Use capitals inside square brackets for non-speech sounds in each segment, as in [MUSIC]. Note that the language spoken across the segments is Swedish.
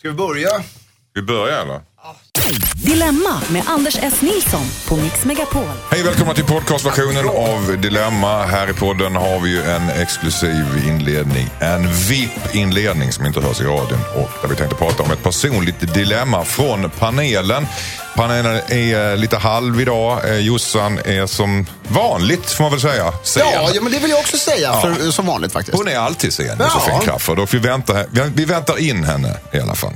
Ska vi börja? Vi börjar eller? Dilemma med Anders S. Nilsson på Mix Megapol. Hej välkomna till podcastversionen av Dilemma. Här i podden har vi ju en exklusiv inledning. En VIP-inledning som inte hörs i radion. Och där vi tänkte prata om ett personligt dilemma från panelen. Panelen är lite halv idag. Eh, Jossan är som vanligt får man väl säga. Sen. Ja, ja, men det vill jag också säga. För, som vanligt faktiskt. Hon är alltid sen, Ja. Josefin Crafoord. Och vi väntar, vi väntar in henne i alla fall.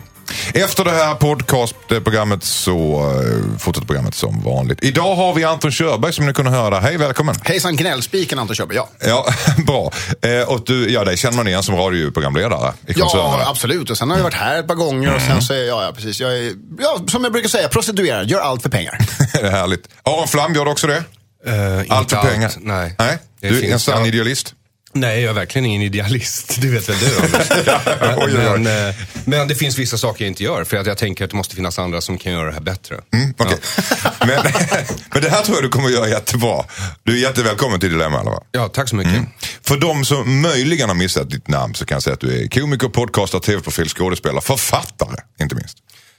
Efter det här podcastprogrammet så eh, fortsätter programmet som vanligt. Idag har vi Anton Körberg som ni kunde höra. Hej, välkommen. Hejsan gnällspiken Anton Körberg, ja. Ja, [LAUGHS] bra. Eh, och du, ja, dig känner man igen som radioprogramledare i koncernen. Ja, absolut. Och sen har jag varit här ett par gånger och sen så är jag, ja, precis. Jag är, ja, som jag brukar säga, prostituerad. Gör allt för pengar. det [LAUGHS] är härligt. Aron Flam, gör du också det? Inte allt för pengar? Nej. Nej, du är en sann idealist. Nej, jag är verkligen ingen idealist. Det vet väl du [LAUGHS] oj. men, eh, men det finns vissa saker jag inte gör. För att jag tänker att det måste finnas andra som kan göra det här bättre. Mm, okej. [LAUGHS] men, [LAUGHS] men det här tror jag du kommer att göra jättebra. Du är jättevälkommen till Dilemma i alla fall. Ja, tack så mycket. För de som möjligen har missat ditt namn så kan jag säga att du är komiker, podcaster, tv-profil, skådespelare, författare inte minst.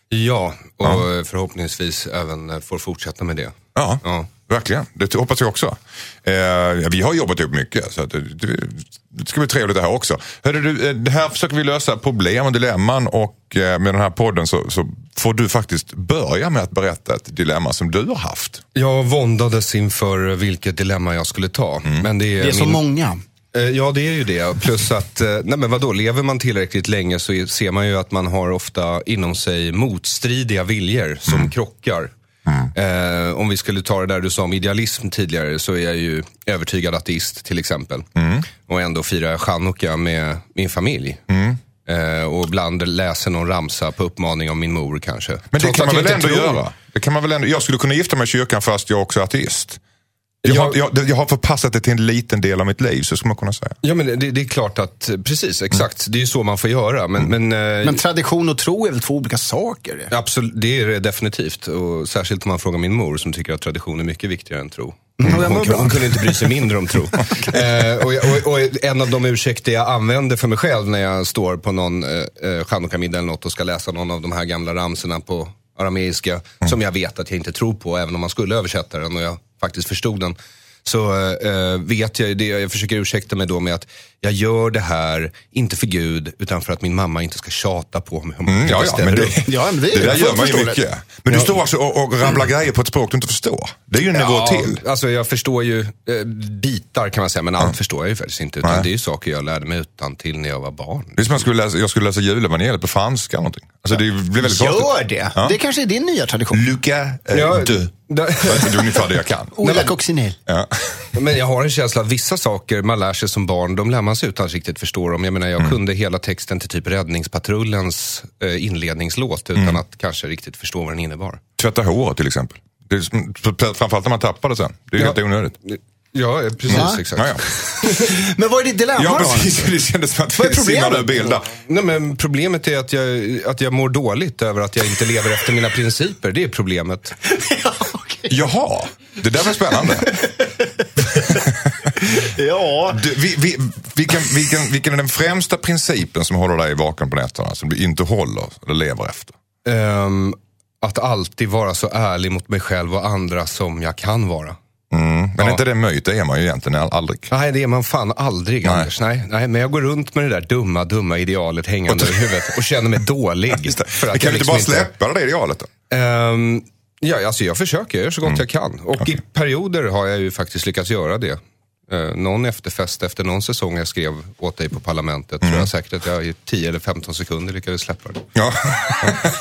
Ja, och förhoppningsvis även eh, får fortsätta med det. Ja, Ja. Verkligen. Det hoppas jag också. Eh, vi har jobbat ihop mycket så att det, det, ska bli trevligt det här också. Hörru, du, eh, det här försöker vi lösa problem och dilemman och eh, med den här podden så, så får du faktiskt börja med att berätta ett dilemma som du har haft. Jag våndades inför vilket dilemma jag skulle ta. Men det är, Det är så min... många. Eh, Ja, det är ju det. Plus att, nej men vadå, lever man tillräckligt länge så ser man ju att man har ofta inom sig motstridiga viljor som krockar. Eh, om vi skulle ta det där du sa om idealism tidigare så är jag ju övertygad ateist till exempel. Och ändå firar chanukka med min familj. Eh, och ibland läser någon ramsa på uppmaning av min mor kanske. Men det Trots kan man jag väl ändå tror. göra? Det kan man väl ändå, jag skulle kunna gifta mig i kyrkan fast jag också är ateist. Jag, har, Jag- jag, har förpassat det till en liten del av mitt liv, så skulle man kunna säga. Ja men det, det är klart att, precis exakt, det är ju så man får göra. Men, men, eh, Men tradition och tro är väl två olika saker? Absolut, det är det definitivt. Och särskilt om man frågar min mor som tycker att tradition är mycket viktigare än tro. Mm, Hon, hon, hon kunde inte bry sig mindre om tro. [LAUGHS] eh, och, och, och en av de ursäkter jag använder för mig själv när jag står på någon eh, eh, chanukka-middag eller något och ska läsa någon av de här gamla ramsorna på arameiska. Som jag vet att jag inte tror på, även om man skulle översätta den och jag faktiskt förstod den. Så eh, vet jag det, jag försöker ursäkta mig då med att jag gör det här, inte för Gud, utan för att min mamma inte ska tjata på mig om Mm, ja, ja, men det, Ja, men det det där gör man ju mycket. Men du står alltså och, och rabblar grejer på ett språk du inte förstår. Det är ju en nivå till. Alltså jag förstår ju eh, bitar kan man säga, men allt förstår jag ju faktiskt inte. Utan Nej. det är ju saker jag lärde mig utan till när jag var barn. Det är som jag skulle läsa, jag skulle läsa julevangeliet på franska eller någonting. Alltså det blir väldigt Gör konstigt. det. Ja. Det kanske är din nya tradition. Luca eh, Ja, de. Det- är ungefär det jag kan. Ola Coccinelle. Ja. [LAUGHS] Men jag har en känsla att vissa saker man lär sig som barn, de lär man sig utan att riktigt förstå dem. Jag menar, Mm. jag kunde hela texten till typ Räddningspatrullens eh, inledningslåt utan Mm. att kanske riktigt förstå vad den innebar. Tvätta håret till exempel. Det är, framförallt när man tappar det sen. Det är Ja. helt onödigt. Ja, precis. Va? Exakt. Ja, ja. [LAUGHS] Men vad är ditt dilemma ja precis. Det kändes som att det simmade ur problemet? bild där. Nej, men problemet är att jag, att jag mår dåligt över att jag inte lever efter mina principer. Det är problemet. [LAUGHS] Jaha, det där var spännande. [LAUGHS] ja. Du, vi, vi, vilken, vilken, vilken är den främsta principen som håller dig vaken på nätterna? Som du inte håller eller lever efter? Ehm, att alltid vara så ärlig mot mig själv och andra som jag kan vara. Mm. Men Ja. är inte det möjligt? Det är man ju egentligen aldrig. Nej, det är man fan aldrig, Nej. Anders. Nej, nej, men jag går runt med det där dumma, dumma idealet hängande Och- i huvudet och känner mig [LAUGHS] dålig. Det. för Men att kan du inte liksom bara släppa det där idealet då? Ja, alltså jag försöker, jag gör så Mm. gott jag kan. Och i perioder har jag ju faktiskt lyckats göra det. Uh, någon efterfest efter någon säsong jag skrev åt dig på Parlamentet Mm. tror jag säkert att jag i 10 eller 15 sekunder lyckades släppa det. Ja. [LAUGHS]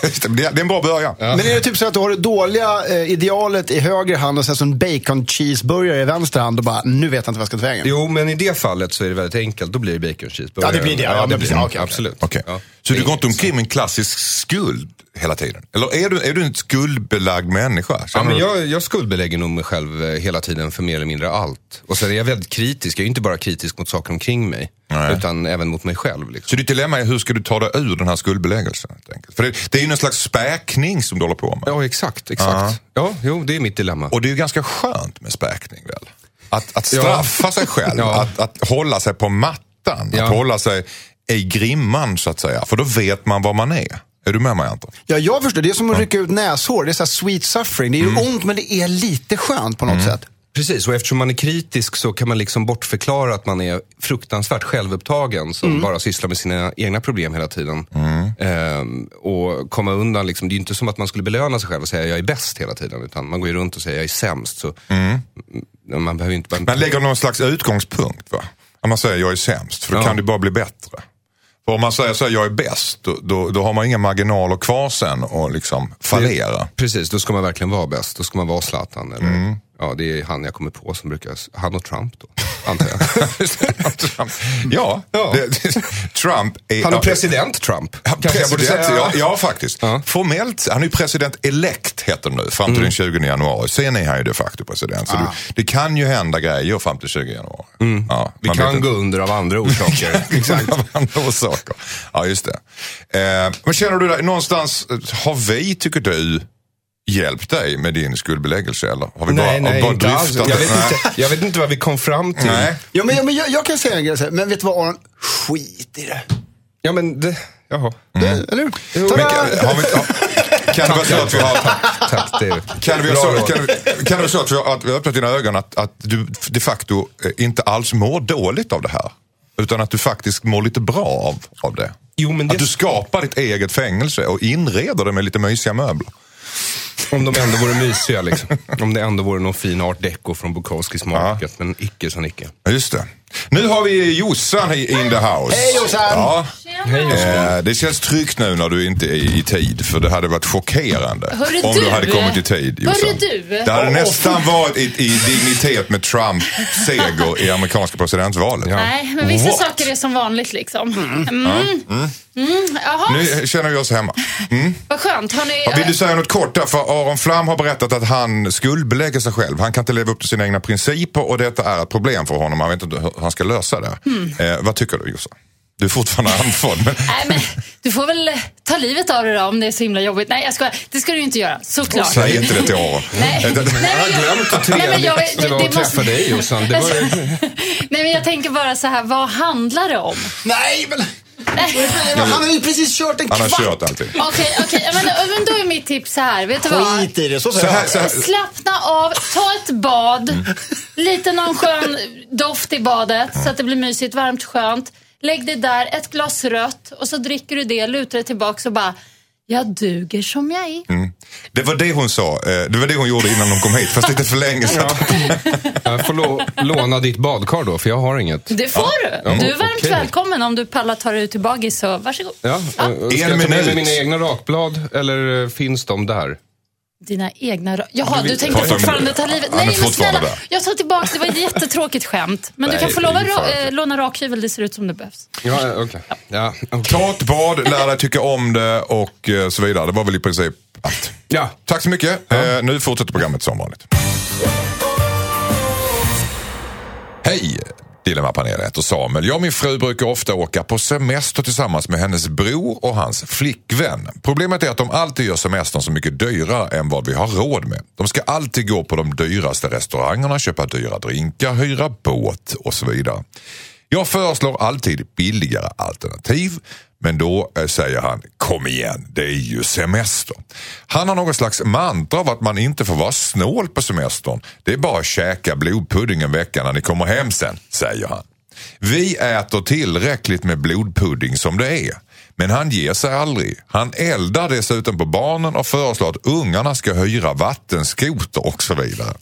Det, det är en bra början. Men är det typ så att du har det dåliga eh, idealet i höger hand och sen så en bacon cheeseburgare i vänster hand och bara, nu vet jag inte vad jag ska ta vägen. Jo, men i det fallet så är det väldigt enkelt. Då blir det bacon cheeseburgare. Ja, det blir det. Ja, men det blir Ja, det. okej. Absolut. Okej. Ja. Så Det du går inte omkring med en klassisk skuld hela tiden? Eller är du, är du en skuldbelagd människa? Ja, men jag, jag skuldbelägger nog mig själv eh, hela tiden för mer eller mindre allt. Och sen är jag väldigt kritisk. Jag är inte bara kritisk mot saker omkring mig, Nej. utan även mot mig själv. Liksom. Så ditt dilemma är hur ska du ta dig ur den här skuldbeläggelsen? helt enkelt? För det, det är ju någon slags späkning som du håller på med. Ja, exakt. exakt. Ja, jo, det är mitt dilemma. Och det är ju ganska skönt med späkning väl? Att, att straffa sig själv, [LAUGHS] Ja. att, att hålla sig på mattan, Ja. att hålla sig i grimman så att säga. För då vet man vad man är. Är du med mig Anton? Ja, jag förstår. Det är som att rycka ut näshår. Det är så här sweet suffering. Det är ju Mm. ont, men det är lite skönt på något sätt. Precis, och eftersom man är kritisk så kan man liksom bortförklara att man är fruktansvärt självupptagen som bara sysslar med sina egna problem hela tiden. Ehm, och komma undan, liksom, det är ju inte som att man skulle belöna sig själv och säga jag är bäst hela tiden. Utan man går ju runt och säger jag är sämst. Så mm, man behöver inte... Man lägger någon slags utgångspunkt va? Om man säger jag är sämst, för då Ja. kan det bara bli bättre. För om man säger så här, jag är bäst, då, då, då har man inga marginaler kvar sen och liksom fallera. Precis, då ska man verkligen vara bäst. Då ska man vara Zlatan. Eller, Ja, det är han jag kommer på som brukar, han och Trump då, antar jag. [LAUGHS] Trump. Ja, Ja. Det, [LAUGHS] Trump är... Han och president Trump. President, säga. ja, ja, faktiskt. Ja. Formellt, han är ju president-elect heter det nu, fram till den 20 januari. Sen är han ju de facto president. Så det, det kan ju hända grejer fram till 20 januari. Ja, Vi kan gå under av andra orsaker. [LAUGHS] Exakt. Av andra orsaker. Ja, just det. Eh, men känner du dig någonstans, har vi, tycker du, hjälpt dig med din skuldbeläggelse eller? Har vi nej, bara, nej, bara inte alls. Jag det? vet, inte, jag vet inte vad vi kom fram till. Nej. Ja, men, ja, men jag, jag kan säga en grej, så här, men vet du vad Aron? Skit i det. Ja, men det, jaha. det eller hur? Men har vi, har, kan det vara så att vi har... Tack, det Kan det, vara så, kan, det- kan det vara så att vi har, att vi har öppnat dina ögon att, att du de facto eh, inte alls mår dåligt av det här? Utan att du faktiskt mår lite bra av, av det? Jo, men det- Att du skapar ditt eget fängelse och inreder det med lite mysiga möbler? Om de ändå vore mysiga liksom. Om det ändå vore någon fin art deco från Bukowskis Market. Men icke som icke. Ja, Just det. Nu har vi Jossan i in the house. Hej, Jossan! Ja, Hej eh, det känns tryggt nu när du inte är i tid. För det hade varit chockerande Hörru om du du. hade kommit i tid. Hörru Jossan. du. Det hade Åh, nästan varit i, i dignitet med Trumps seger i amerikanska presidentvalet. Nej, men vissa What? saker är som vanligt liksom. Mm. Mm. Jaha, Nu känner vi oss hemma. vad skönt. Har ni... Vill du säga något kort där? För Aron Flam har berättat att han skuldbelägger sig själv. Han kan inte leva upp till sina egna principer och detta är ett problem för honom. Han vet inte hur han ska lösa det. Hmm. Eh, vad tycker du Jossan? Du är fortfarande [LAUGHS] andfådd. Men... Nej, men du får väl eh, ta livet av det då om det är så himla jobbigt. Nej, jag skojar. Det ska du ju inte göra, såklart. Säg inte det till Aron. Nej. Eh, Nej, Jag har glömt hur men trevligt det var att träffa dig Jossan. Det var, [LAUGHS] Nej, men jag tänker bara så här, vad handlar det om? Nej, men... Han har ju precis kört en Han har kvart. kört alltid. Okej, okej. Men, men då är mitt tips så här. Vet du vad? Skit i det, så säger jag. så här, Slappna av, ta ett bad. Lite någon skön doft i badet så att det blir mysigt, varmt, skönt. Lägg dig där, ett glas rött och så dricker du det, lutar dig tillbaka och bara jag duger som jag är. det var det hon sa. Eh, Det var det hon gjorde innan hon kom hit. Fast lite för länge sedan. jag får lo, låna ditt badkar då, för jag har inget. Det får du. Du är varmt okej. välkommen om du pallar ta dig ut till bagis så varsågod. Ja, och ska jag ta med mig mina egna rakblad eller eh, finns de där? Dina egna ra- Jaha, du tänkte Prata om- fortfarande ta livet. Ja, Nej, men snälla. Jag tar tillbaka, det var ett jättetråkigt skämt. Men du Nej, kan få lova ra- för- eh, låna rakhyvel, det ser ut som det behövs. Ja, eh, okej. Ja, okej. Ta ett bad, lär dig tycka om det och eh, så vidare. Det var väl i princip allt. ja. Tack så mycket. Eh, nu fortsätter programmet som vanligt. Hej! Dilemmapanelen heter Samuel. Jag och min fru brukar ofta åka på semester tillsammans med hennes bror och hans flickvän. Problemet är att de alltid gör semestern så mycket dyrare än vad vi har råd med. De ska alltid gå på de dyraste restaurangerna, köpa dyra drinkar, hyra båt och så vidare. Jag föreslår alltid billigare alternativ. Men då eh, säger han, kom igen, det är ju semester. Han har någon slags mantra av att man inte får vara snål på semestern. Det är bara att käka blodpudding en vecka när ni kommer hem sen, säger han. Vi äter tillräckligt med blodpudding som det är. Men han ger sig aldrig. Han eldar dessutom på barnen och föreslår att ungarna ska hyra vattenskoter och så vidare.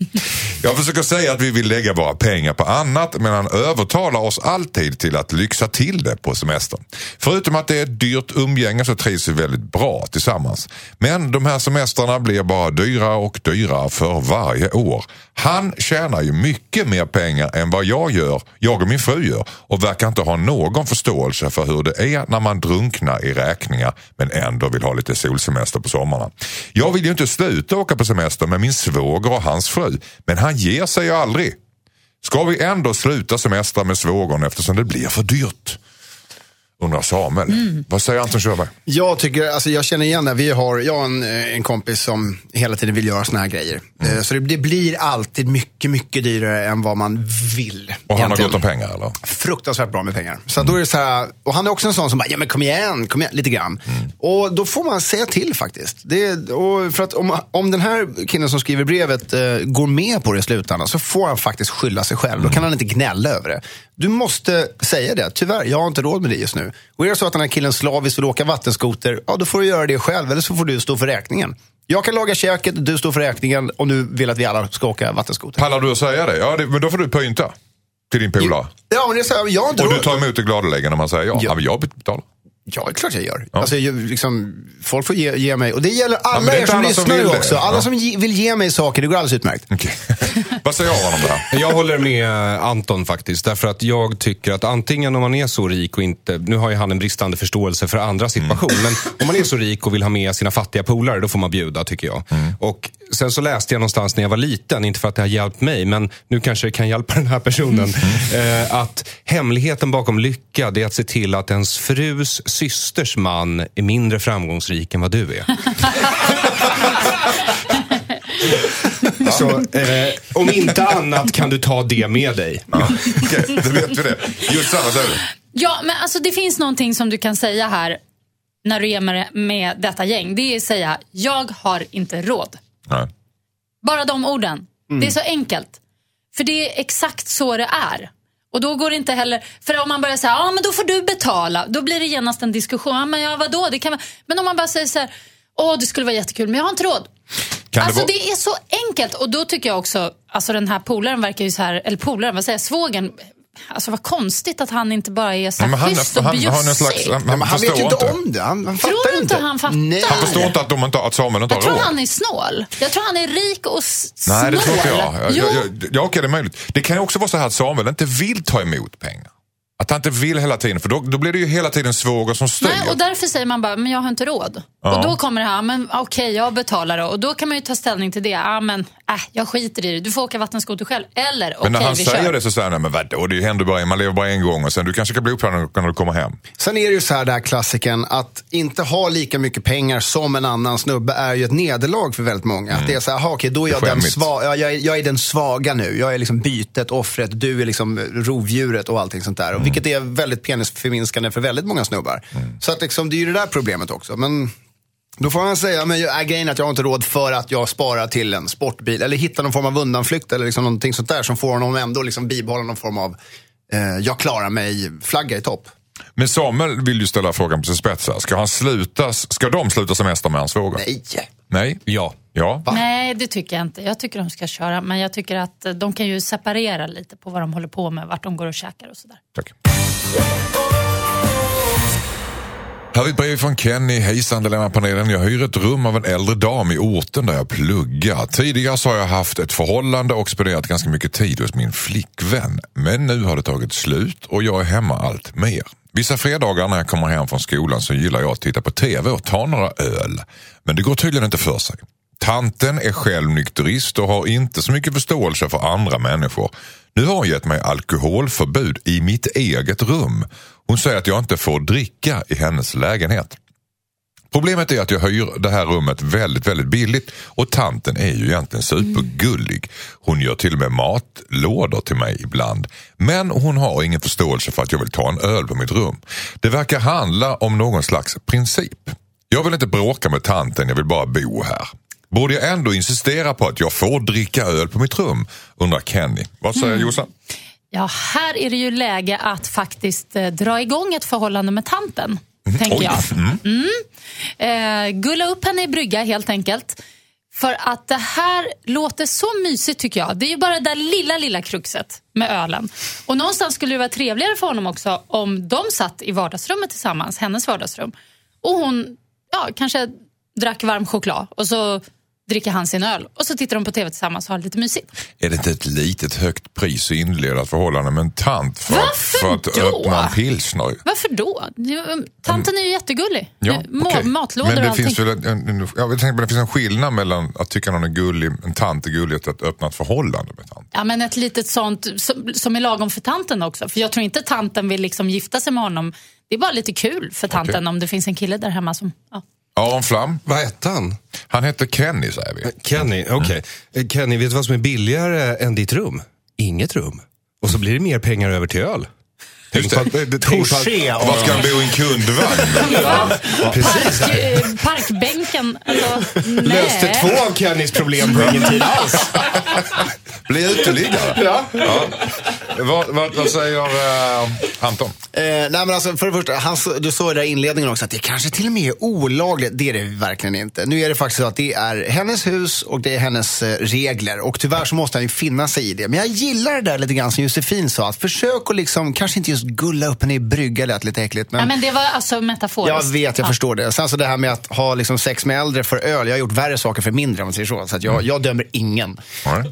Jag försöker säga att vi vill lägga våra pengar på annat men han övertalar oss alltid till att lyxa till det på semestern. Förutom att det är ett dyrt umgänge så trivs vi väldigt bra tillsammans. Men de här semestrarna blir bara dyrare och dyrare för varje år. Han tjänar ju mycket mer pengar än vad jag gör, jag och min fru gör och verkar inte ha någon förståelse för hur det är när man drunknar i räkningar men ändå vill ha lite solsemester på sommarna. Jag vill ju inte sluta åka på semester med min svåger och hans fru men han ger sig ju aldrig. Ska vi ändå sluta semestra med svågern eftersom det blir för dyrt? Undrar Samuel. Mm. Vad säger Anton Körberg? Jag tycker, alltså jag känner igen det. Vi har, jag har en, en kompis som hela tiden vill göra såna här grejer. Mm. Eh, Så det, det blir alltid mycket, mycket dyrare än vad man vill. Och han har egentligen. gott om pengar eller? fruktansvärt bra med pengar. Så då är det så här, och han är också en sån som bara, ja men kom igen, kom igen, lite grann. Och då får man säga till faktiskt. Det, och för att om, om den här killen som skriver brevet eh, går med på det i slutändan så får han faktiskt skylla sig själv. Då kan han inte gnälla över det. Du måste säga det, tyvärr, jag har inte råd med det just nu. Och är det så att den här killen slaviskt vill åka vattenskoter, ja då får du göra det själv eller så får du stå för räkningen. Jag kan laga käket, du står för räkningen och nu vill att vi alla ska åka vattenskoter. Pallar du att säga det? Ja, det, men då får du pynta till din polare. Ja, men det här, jag har inte Och du råd. tar emot det gladeligen när man säger ja. Ja. ja. men jag betalar. Ja, det är klart jag gör. Ja. Alltså, jag, liksom, folk får ge, ge mig, och det gäller alla det är er som alla som lyssnar vill nu det. också. Alla Ja. som ge, vill ge mig saker, det går alldeles utmärkt. Okej. [LAUGHS] Vad säger Aron om det? Jag håller med Anton faktiskt. Därför att jag tycker att antingen om man är så rik och inte, nu har ju han en bristande förståelse för andra situation, men om man är så rik och vill ha med sina fattiga polare, då får man bjuda tycker jag. Och sen så läste jag någonstans när jag var liten, inte för att det har hjälpt mig, men nu kanske det kan hjälpa den här personen, eh, att hemligheten bakom lycka, det är att se till att ens frus systers man är mindre framgångsrik än vad du är. [LAUGHS] Så eh, om inte annat kan du ta det med dig. Ja. Okej, då vet vi det. Jossan, vad säger du? Ja, men alltså det finns någonting som du kan säga här när du är med, med detta gäng. Det är att säga, jag har inte råd. Nej. Bara de orden. Det är så enkelt. För det är exakt så det är. Och då går det inte heller, för om man börjar säga, ja men då får du betala, då blir det genast en diskussion. Ja, men ja, vadå? Det kan man... Men om man bara säger så här, åh det skulle vara jättekul, men jag har inte råd. Kan alltså det är så enkelt. Och då tycker jag också, alltså den här polaren verkar ju så här, eller polaren, vad säger jag, svågen. Alltså vad konstigt att han inte bara är så här schysst och han, han, bjussig. slags, han, han han vet förstår ju inte om det. Han, han fattar Tror inte han fattar? Nej. Han förstår inte att, de inte, att Samuel inte Jag har tror råd. han är snål. Jag tror han är rik och snål. Nej, det tror inte jag. jag, Jo. jag, jag ja, okej, det är möjligt. Det kan ju också vara så här att Samuel inte vill ta emot pengar. Att han inte vill hela tiden, för då, då blir det ju hela tiden svåger som styr. Nej, och därför säger man bara, men jag har inte råd. Ja. Och då kommer det här, men okej, jag betalar då. Och då kan man ju ta ställning till det. Ja, men äh, jag skiter i det. Du får åka vattenskoter själv. Eller, okej, Men när han vi säger kör. det så säger han, men vadå, det händer bara, man lever bara en gång och sen du kanske kan bli uppladdad när du kommer hem. Sen är det ju så här, den här klassiken, att inte ha lika mycket pengar som en annan snubbe är ju ett nederlag för väldigt många. Att det är så här, aha, okej, då är jag Det är den, skämmigt. sva- ja, jag, är, jag är den svaga nu. Jag är liksom bytet, offret, du är liksom rovdjuret och allting sånt där. Och Vilket är väldigt penisförminskande för väldigt många snubbar. Så att liksom, det är ju det där problemet också. Men då får man säga, men jag, äh, grejen är att jag har inte råd för att jag sparar till en sportbil. Eller hittar någon form av undanflykt eller liksom någonting sånt där som får honom ändå liksom bibehålla någon form av eh, jag klarar mig-flagga i topp. Men Samuel vill ju ställa frågan på sin spets här. Ska, han sluta, ska de sluta semester med hans svåger? Nej. Nej? Ja. Ja. Nej, det tycker jag inte. Jag tycker de ska köra. Men jag tycker att eh, de kan ju separera lite på vad de håller på med. Vart de går och käkar och sådär. Tack. Här är ett brev från Kenny. Hejsan Dilemmapanelen. Jag hyr ett rum av en äldre dam i orten där jag pluggar. Tidigare så har jag haft ett förhållande och spenderat ganska mycket tid hos min flickvän. Men nu har det tagit slut och jag är hemma allt mer. Vissa fredagar när jag kommer hem från skolan så gillar jag att titta på TV och ta några öl. Men det går tydligen inte för sig. Tanten är själv nykterist och har inte så mycket förståelse för andra människor. Nu har hon gett mig alkoholförbud i mitt eget rum. Hon säger att jag inte får dricka i hennes lägenhet. Problemet är att jag hyr det här rummet väldigt, väldigt billigt och tanten är ju egentligen supergullig. Hon gör till och med matlådor till mig ibland. Men hon har ingen förståelse för att jag vill ta en öl på mitt rum. Det verkar handla om någon slags princip. Jag vill inte bråka med tanten, jag vill bara bo här. Borde jag ändå insistera på att jag får dricka öl på mitt rum? Undrar Kenny. Vad säger Jossan? Ja, här är det ju läge att faktiskt eh, dra igång ett förhållande med tanten. Tänker Oj. jag. Mm. Eh, gulla upp henne i brygga helt enkelt. För att det här låter så mysigt tycker jag. Det är ju bara det där lilla, lilla kruxet med ölen. Och någonstans skulle det vara trevligare för honom också om de satt i vardagsrummet tillsammans, hennes vardagsrum. Och hon ja, kanske drack varm choklad och så dricker han sin öl. Och så tittar de på tv tillsammans och har det lite mysigt. Är det inte ett litet högt pris att inleda ett förhållande med en tant för, Varför för att då? öppna en pilsner? Varför då? Tanten är ju jättegullig. Ja, Ma- okej. Matlådor Men och det allting. finns väl en, en, en, jag tänkte på det finns en skillnad mellan att tycka någon är gullig, en tant är gullig och att öppna ett förhållande med tant. Ja, men ett litet sånt som, som är lagom för tanten också. För jag tror inte tanten vill liksom gifta sig med honom. Det är bara lite kul för tanten om det finns en kille där hemma som... Ja. Aron Flam, Vad hette han? han heter Kenny säger vi. Kenny, okej. Eh, Kenny, vet du vad som är billigare än ditt rum? Inget rum. Och så blir det mer pengar över till öl. Att- Touché. Var ska han bo i en kundvagn? [LAUGHS] Precis. Park, eh, parkbänken. Alltså. Löste två av Kennys problem på ingen tid alls. [LAUGHS] Bli uteliggare? [LAUGHS] Ja. Ja. Vad, vad, vad säger uh, Anton? Eh, nej men alltså, för det första, han, du sa i där inledningen också att det kanske till och med är olagligt. Det är det verkligen inte. Nu är det faktiskt så att det är hennes hus och det är hennes eh, regler. Och tyvärr så måste han ju finna sig i det. Men jag gillar det där lite grann som Josefin sa. Att försök att liksom, kanske inte just gulla upp henne i brygga lät lite äckligt. Men... Ja, men det var alltså metaforiskt. Jag vet, jag Ja. förstår det. Sen så det här med att ha liksom sex med äldre för öl. Jag har gjort värre saker för mindre om man säger så. Så att jag, jag dömer ingen.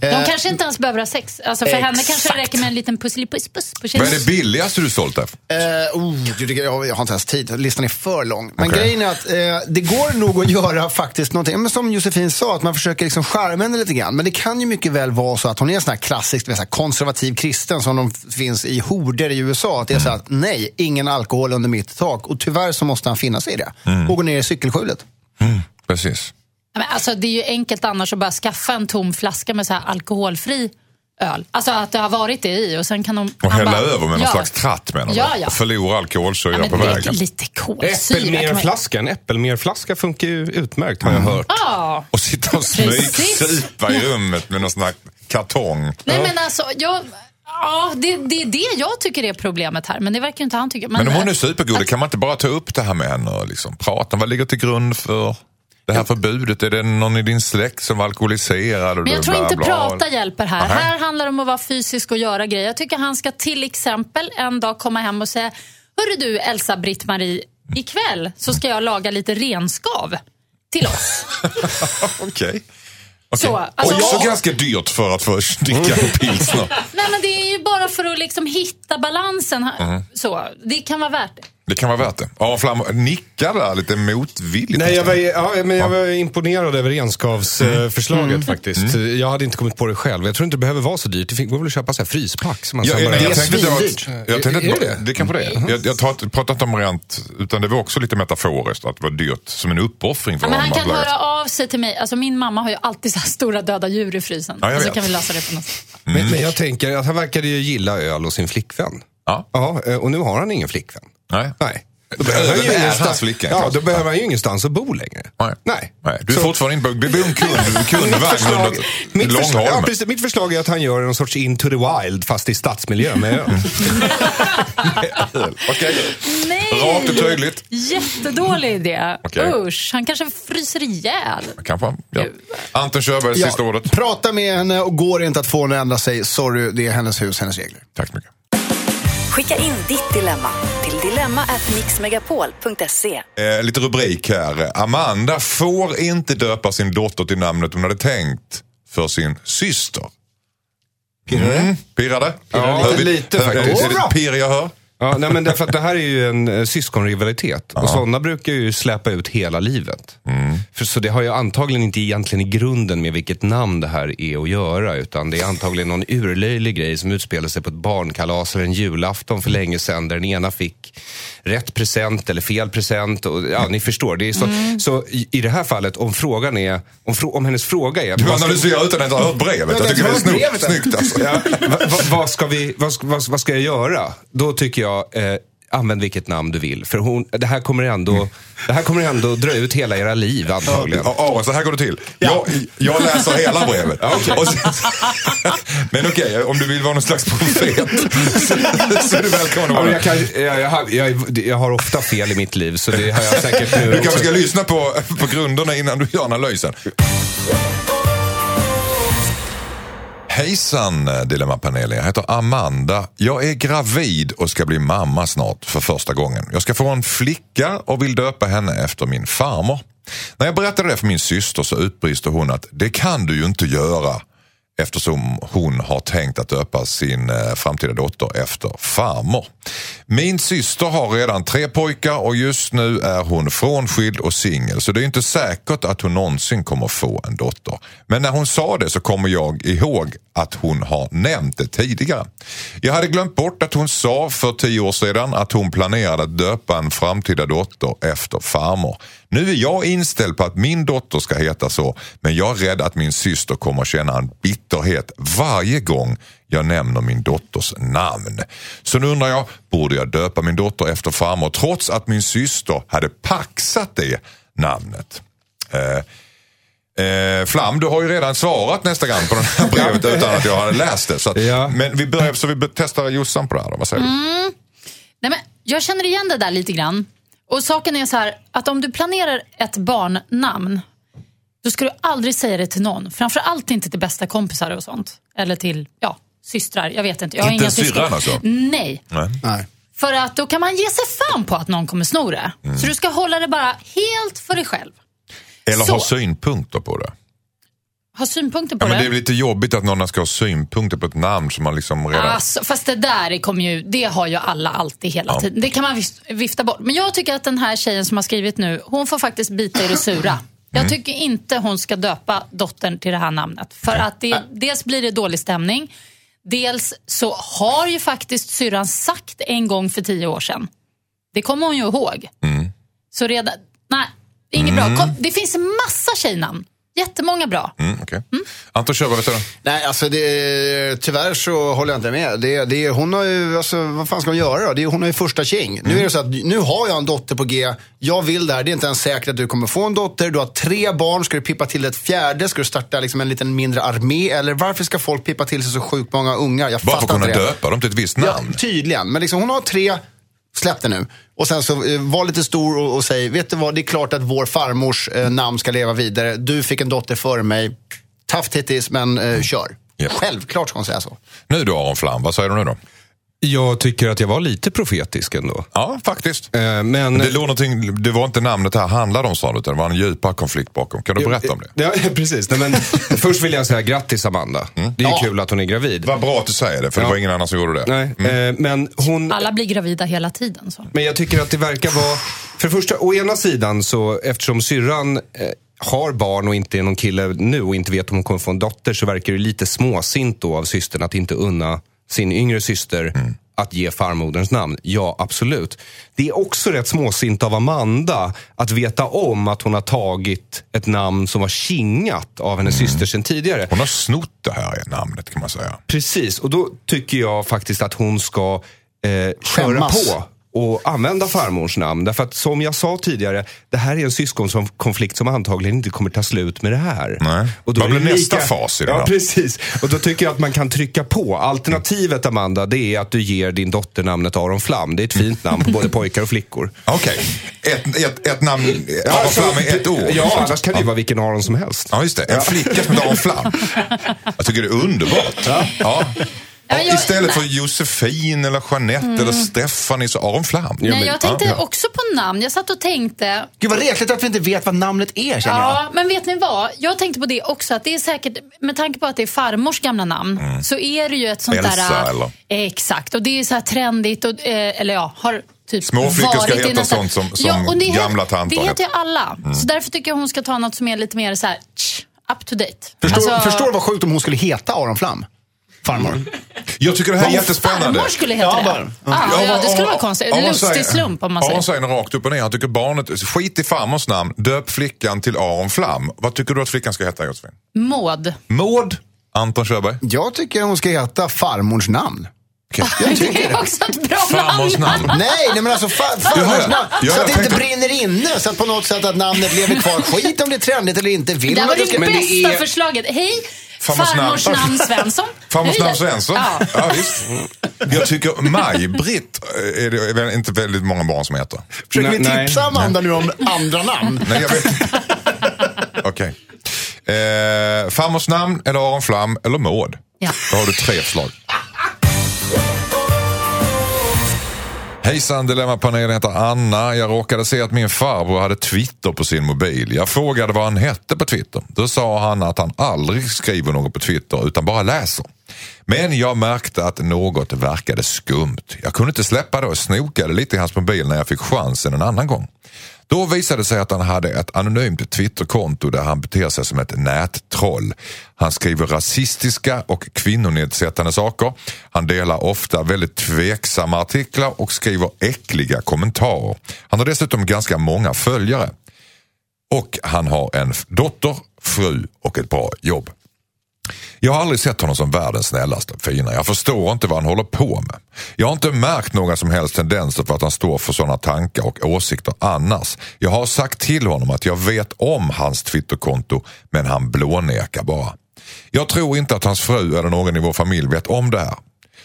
De Eh, kanske inte ens behöver ha sex. Alltså för henne kanske Exakt. det räcker med en liten pusselipuss på Vad är det billigaste du sålt där? Eh, oh, jag, jag har inte ens tid. Listan är för lång. Men Okej. grejen är att eh, det går nog att göra faktiskt någonting. Men som Josefin sa, att man försöker liksom charma henne lite grann. Men det kan ju mycket väl vara så att hon är en sån här klassisk så här konservativ kristen som de finns i horder i USA. Att det är så att nej, ingen alkohol under mitt tak. Och tyvärr så måste han finna sig i det. Och gå ner i cykelskjulet. Precis. Ja, Men alltså, det är ju enkelt annars att bara skaffa en tom flaska med så här alkoholfri öl. Alltså att det har varit det i och sen kan de... Och hälla bara- över med någon ja. slags tratt menar du? Ja, ja. Och förlora all kolsyra Ja, men på det är vägen. lite kolsyra. kan man- Äppelmerflaska, en äppelmerflaska funkar ju utmärkt har jag hört. Ja. Och sitta och smygsupa i rummet med någon sån här kartong. Nej men alltså, jag... Ja, det, det är det jag tycker är problemet här. Men det verkar inte han tycka. Men om hon är supergod, kan man inte bara ta upp det här med henne och liksom prata om vad ligger till grund för det här förbudet? Är det någon i din släkt som var alkoholiserad? Och Men jag tror bla, inte bla? prata hjälper här. Nähä. Här handlar det om att vara fysisk och göra grejer. Jag tycker han ska till exempel en dag komma hem och säga Hörru du Elsa Britt-Marie, ikväll så ska jag laga lite renskav till oss. [LAUGHS] Okej. Så, Okej. alltså- Också ganska dyrt för att få dricka pilsner. [LAUGHS] Nej men det är ju bara för att liksom hitta balansen. Mm. Så, det kan vara värt det. Det kan vara värt det. Ja, Flam nickar där lite motvilligt. Nej, jag var, ja, men jag var imponerad över renskavsförslaget faktiskt. Jag hade inte kommit på det själv. Jag tror inte det behöver vara så dyrt. Det går väl att köpa så här fryspack. Som man Ja, bara- jag, tänkte då att, jag tänkte Är att, det det, det kanske det är. Jag, jag tar- pratar inte om rent, utan det var också lite metaforiskt att det var dyrt som en uppoffring för Ja, men honom. han kan höra av sig till mig. Alltså min mamma har ju alltid så här stora döda djur i frysen. Ja, jag och så vet. kan vi lösa det på något sätt. Men, men jag tänker att han verkade ju gilla öl och sin flickvän. Ja. Ja, eh, och nu har han ingen flickvän. Nej. Nej. Då Det behöver han ju ingenstans- flicka, Ja, då behöver han ju ingenstans att bo längre. Nej. Nej. Nej, du är Så- fortfarande det bor en kund, [LAUGHS] Mitt kundvagn mitt, förslag, ja, precis, mitt förslag är att han gör en sorts Into the Wild fast i stadsmiljö med öl. [LAUGHS] Okej. Nej! Rakt och tydligt. Jättedålig idé. Okej. Usch, han kanske fryser ihjäl. Kanske. Ja. Anton Körberg, sista ordet. Prata med henne och går inte att få henne att ändra sig, sorry, det är hennes hus, hennes regler. Tack så mycket. Skicka in ditt dilemma till dilemma@mixmegapol.se. Eh, lite rubrik här. Amanda får inte döpa sin dotter till namnet hon hade tänkt för sin syster. Pirrar det? Mm. Pirrade? Ja, Hör vi- lite hör- faktiskt. Är det ett pirr jag hör? Ja, nej, men därför att det här är ju en eh, syskonrivalitet. Och sådana brukar ju släpa ut hela livet. För, så det har ju antagligen inte egentligen i grunden med vilket namn det här är att göra. Utan det är antagligen någon urlöjlig grej som utspelar sig på ett barnkalas eller en julafton för länge sedan. Där den ena fick rätt present eller fel present. Och, ja, ni förstår. Det är så, så i, i det här fallet, om frågan är, om, frå, om hennes fråga är... Du vad ska- analyserar utan att ha hört brevet. Jag tycker det är snyggt, alltså. Ja, va, va, vad, ska vi, vad, ska- vad, vad ska jag göra? Då tycker jag, eh, använd vilket namn du vill. För hon, det, här kommer ändå, det här kommer ändå dra ut hela era liv antagligen. Ja, Aron, så här går det till. Jag, jag läser hela brevet. Och sen- [LAUGHS] men okej, om du vill vara någon slags profet [LAUGHS] så, så är du välkommen att Ja, vara jag, kan, jag, jag, har- jag, jag har ofta fel i mitt liv, så det har jag säkert nu Du kanske ska lyssna på, på grunderna innan du gör analysen. Hejsan eh, Dilemmapanelen, jag heter Amanda. Jag är gravid och ska bli mamma snart för första gången. Jag ska få en flicka och vill döpa henne efter min farmor. När jag berättade det för min syster så utbrister hon att det kan du ju inte göra eftersom hon har tänkt att döpa sin eh, framtida dotter efter farmor. Min syster har redan tre pojkar och just nu är hon frånskild och singel så det är inte säkert att hon någonsin kommer få en dotter. Men när hon sa det så kommer jag ihåg att hon har nämnt det tidigare. Jag hade glömt bort att hon sa för tio år sedan att hon planerade att döpa en framtida dotter efter farmor. Nu är jag inställd på att min dotter ska heta så, men jag är rädd att min syster kommer att känna en bitterhet varje gång jag nämner min dotters namn. Så nu undrar jag, borde jag döpa min dotter efter farmor trots att min syster hade paxat det namnet? Eh, Eh, Flam, du har ju redan svarat nästa gång på det här [LAUGHS] brevet utan att jag hade läst det. Så att, Ja. Men vi börjar, så vi testar Jossan på det här då. Vad säger du? Nej, men jag känner igen det där lite grann. Och saken är så här, att om du planerar ett barnnamn, då ska du aldrig säga det till någon. Framförallt inte till bästa kompisar och sånt. Eller till, ja, systrar. Jag vet inte. Jag har Inte inga syrran alltså? Nej. Nej. Nej. För att då kan man ge sig fan på att någon kommer sno det. Mm. Så du ska hålla det bara helt för dig själv. Eller Så. ha synpunkter på det. Ha synpunkter på Ja, men det det. är lite jobbigt att någon ska ha synpunkter på ett namn som man liksom redan... Alltså, fast det där kommer ju, det har ju alla alltid hela Ja. tiden. Det kan man vifta bort. Men jag tycker att den här tjejen som har skrivit nu, hon får faktiskt bita i det sura. Jag Mm. tycker inte hon ska döpa dottern till det här namnet. För att det, dels blir det dålig stämning. Dels så har ju faktiskt syrran sagt en gång för tio år sedan. Det kommer hon ju ihåg. Mm. Så redan, nej, inget bra. Kom, det finns en massa tjejnamn. Jättemånga bra. Mm, okay. Anton Körberg, vad? Nej, alltså det, tyvärr så håller jag inte med. Det, det, hon har ju, alltså, vad fan ska hon göra då? Det, hon har ju första king. Nu är det så att, nu har jag en dotter på G. Jag vill det här. Det är inte ens säkert att du kommer få en dotter. Du har tre barn. Ska du pippa till ett fjärde? Ska du starta liksom en liten mindre armé? Eller varför ska folk pippa till sig så sjukt många ungar? Jag Bara för att fattar kunna döpa dem till ett visst Ja, namn. tydligen. Men liksom, hon har tre, släpp det nu. Och sen så eh, var lite stor och, och säg, vet du vad, det är klart att vår farmors eh, namn ska leva vidare. Du fick en dotter före mig. Tough titties, men eh, kör. Japp. Självklart ska hon säga så. Nu då Aron Flam, vad säger du nu då? Jag tycker att jag var lite profetisk ändå. Ja, faktiskt. Eh, Men... Det, låg någonting, det var inte namnet det här handlade om sa du, utan det var en djupare konflikt bakom. Kan du berätta om det? Ja, [LAUGHS] precis. Nej, men, [LAUGHS] först vill jag säga grattis Amanda. Det är Ja. kul att hon är gravid. Vad bra att du säger det, för det Ja. var ingen annan som gjorde det. Nej, eh, men hon... Alla blir gravida hela tiden. Så. Men jag tycker att det verkar vara... För det första, å ena sidan så eftersom syrran eh, har barn och inte är någon kille nu och inte vet om hon kommer få en dotter så verkar det lite småsint då av systern att inte unna sin yngre syster att ge farmoderns namn. Ja, absolut. Det är också rätt småsint av Amanda att veta om att hon har tagit ett namn som var kingat av hennes syster sedan tidigare. Hon har snott det här namnet kan man säga. Precis, och då tycker jag faktiskt att hon ska eh, köra på och använda farmors namn. Därför att som jag sa tidigare, det här är en syskonkonflikt som antagligen inte kommer ta slut med det här. Nej. Och då Vad blir nästa fas i det Ja, här? precis. Och då tycker jag att man kan trycka på. Alternativet, Amanda, det är att du ger din dotter namnet Aron Flam. Det är ett fint [LAUGHS] namn på både pojkar och flickor. Okej, ett, ett, ett namn, Aron Flam är ett ord. Ja, annars kan det ju vara vilken Aron som helst. Ja, just det. En flicka som heter Aron Flam. Jag tycker det är underbart. Ja. Ja. Men jag- Istället för Josefin eller Jeanette eller Stephanie så Aron Flam. Nej, jag tänkte ja. också på namn. Jag satt och tänkte, Gud vad rekligt att vi inte vet vad namnet är känner jag. Ja, men vet ni vad? Jag tänkte på det också, att det är säkert, med tanke på att det är farmors gamla namn, så är det ju ett sånt Mm. Elsa, där... eller? Exakt, och det är så här trendigt, och, eh, eller ja, har typ Små flickor ska heta nästan- sånt som- som och det gamla tanter Det heter ju alla, så därför tycker jag hon ska ta något som är lite mer så här, tsch, up to date. Förstår, Alltså, förstår vad sjukt om hon skulle heta Aron Flam? Farmor. Jag tycker det här är jättespännande. Farmor skulle heta Ja, det. Ja, ja, det skulle vara konstigt. Aron Lustig säger- slump om man Aron säger. säger rakt upp och ner. Han tycker barnet, skit i farmors namn, döp flickan till Aron Flam. Vad tycker du att flickan ska heta Josefin? Maud. Maud Anton Körberg. Jag tycker hon ska heta farmors namn. Okej. Jag Det tycker är det. också ett bra Farmors namn. namn. Nej, nej men alltså fa- farmors namn. Ja, så att det inte brinner inne. Så att på något sätt att namnet lever kvar. Skit om det är trendigt eller inte. Vill Det här man var det det ska... Men det bästa är- förslaget. Hej, Farmors farmors namn. namn Svensson. Farmors namn Svensson? Ja. Ja, visst. Jag tycker Maj-Britt är det inte väldigt många barn som heter. Försöker vi tipsa Amanda nu om andra namn? Nej, jag vet. Okej. Eh, farmors namn, eller Aron Flam, eller Maud. Ja. Då har du tre förslag. Hejsan Dilemmapanelen heter Anna. Jag råkade se att min farbror hade Twitter på sin mobil. Jag frågade vad han hette på Twitter. Då sa han att han aldrig skriver något på Twitter utan bara läser. Men jag märkte att något verkade skumt. Jag kunde inte släppa det och snokade lite i hans mobil när jag fick chansen en annan gång. Då visade det sig att han hade ett anonymt Twitterkonto där han beter sig som ett nättroll. Han skriver rasistiska och kvinnonedsättande saker. Han delar ofta väldigt tveksamma artiklar och skriver äckliga kommentarer. Han har dessutom ganska många följare. Och han har en dotter, fru och ett bra jobb. Jag har aldrig sett honom som världens snällaste och fina. Jag förstår inte vad han håller på med. Jag har inte märkt några som helst tendenser för att han står för sådana tankar och åsikter annars. Jag har sagt till honom att jag vet om hans Twitterkonto men han blånekar bara. Jag tror inte att hans fru eller någon i vår familj vet om det här.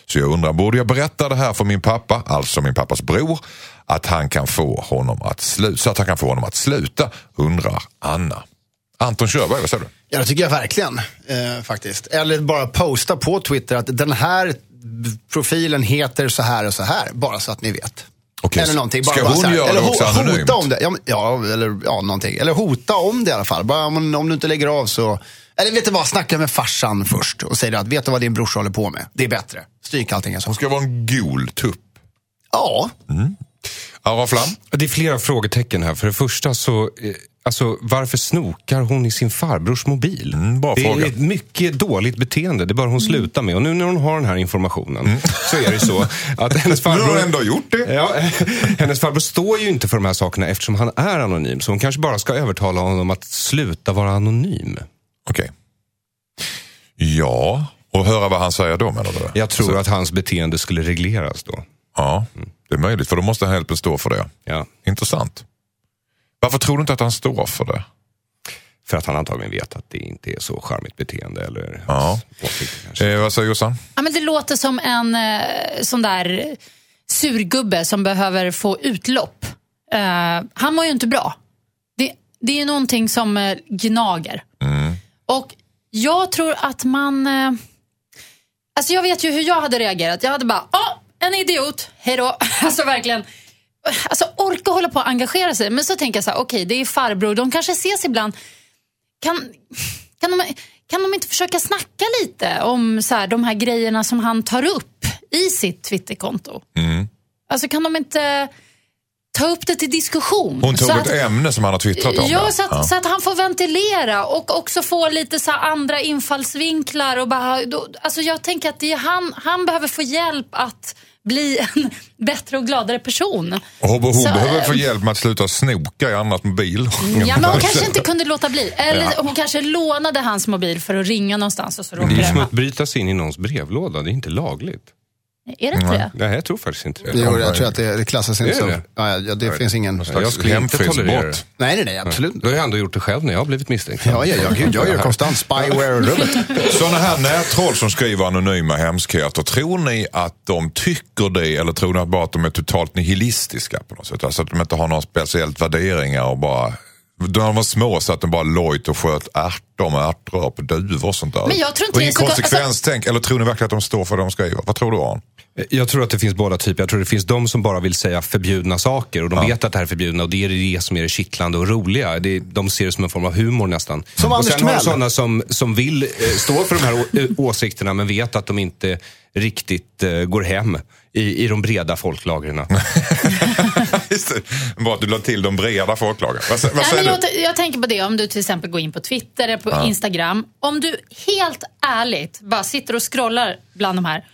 Så jag undrar, borde jag berätta det här för min pappa, alltså min pappas bror, att han kan få honom att sluta, så att han kan få honom att sluta, undrar Anna. Anton Körberg, vad säger du? Ja, det tycker jag verkligen. Eh, faktiskt. Eller bara posta på Twitter att den här profilen heter så här och så här. Bara så att ni vet. Okej, Eller någonting. Bara, ska bara hon så här. göra eller det också ho- anonymt? Hota om det. Ja, eller ja, någonting. Eller hota om det i alla fall. Bara om, om du inte lägger av så... Eller vet du vad, snacka med farsan först och säg att vet du vad din brorsa håller på med? Det är bättre. Stryk allting sa. Hon ska vara en gol tupp. Ja, Ara Flam? Det är flera frågetecken här. För det första så, eh, alltså varför snokar hon i sin farbrors mobil? Mm, det fråga. är ett mycket dåligt beteende, det bör hon sluta med. Och nu när hon har den här informationen så är det så att [LAUGHS] hennes Nu har farbror... hon ändå gjort det. Ja, [LAUGHS] hennes farbror står ju inte för de här sakerna eftersom han är anonym. Så hon kanske bara ska övertala honom att sluta vara anonym. Okej. Ja, och höra vad han säger då menar du? Jag tror Så- att hans beteende skulle regleras då. Ja, det är möjligt. För då måste han helt enkelt stå för det. Ja, Intressant. Varför tror du inte att han står för det? för att han antagligen vet att det inte är så charmigt beteende. Eller Ja. åsikter. Eh, vad säger Jossan? Ja, men det låter som en eh, sån där surgubbe som behöver få utlopp. Eh, han mår ju inte bra. Det, det är någonting som eh, gnager. Och jag tror att man... Eh, alltså jag vet ju hur jag hade reagerat. Jag hade bara, ja, en idiot, hejdå. [LAUGHS] Alltså verkligen. Alltså orka hålla på och engagera sig. Men så tänker jag så här, okej, det är farbror, de kanske ses ibland. Kan, kan, de, kan de inte försöka snacka lite om så här, de här grejerna som han tar upp i sitt Twitterkonto? Alltså kan de inte ta upp det till diskussion? Hon tog Så ett att- ämne som han har twittrat om. Ja, så att, så att han får ventilera och också få lite så andra infallsvinklar. Och bara, då, alltså jag tänker att det är han, han behöver få hjälp att bli en [LAUGHS] bättre och gladare person. Och hon Så, behöver eh, få hjälp med att sluta snoka i annat mobil. Ja, men hon [LAUGHS] kanske inte kunde låta bli. Eller hon kanske lånade hans mobil för att ringa någonstans och så Det är som att bryta sig in i någons brevlåda. Det är inte lagligt. Är det inte det? Nej, jag tror faktiskt inte det. jo, jag tror att det, det klassas inte som... det? Ja, ja, det finns ingen... Jag skulle inte tolerera det. Nej, nej, nej, absolut. Då har jag ändå gjort det själv när jag har blivit misstänkt. Ja, ja, ja, gud, jag gör konstant spyware-rubbet. [LAUGHS] Sådana här nättroll som skriver anonyma hemskheter, tror ni att de tycker det eller tror ni att bara att de är totalt nihilistiska på något sätt? Alltså att de inte har några speciellt värderingar och bara de var små så att de bara lojt och sköt ärtor med ärtrör på duvor och sånt där. Men jag tror inte och det är så gott- inkonsekvenstänk, eller tror ni verkligen att de står för det de skriver? Vad tror du Aron? Jag tror att det finns båda typer. Jag tror det finns de som bara vill säga förbjudna saker och de vet att det här är förbjudna och det är det som är det kittlande och roliga. Det, de ser det som en form av humor nästan. Som och Anders sen har du sådana som, som vill eh, stå för de här eh, åsikterna men vet att de inte riktigt eh, går hem i, i de breda folklagren. [LAUGHS] [LAUGHS] Just det. Bara att du la till de breda folklagren. Vad, vad Nej, säger men du? jag, jag tänker på det om du till exempel går in på Twitter eller på Instagram. Om du helt ärligt bara sitter och scrollar bland de här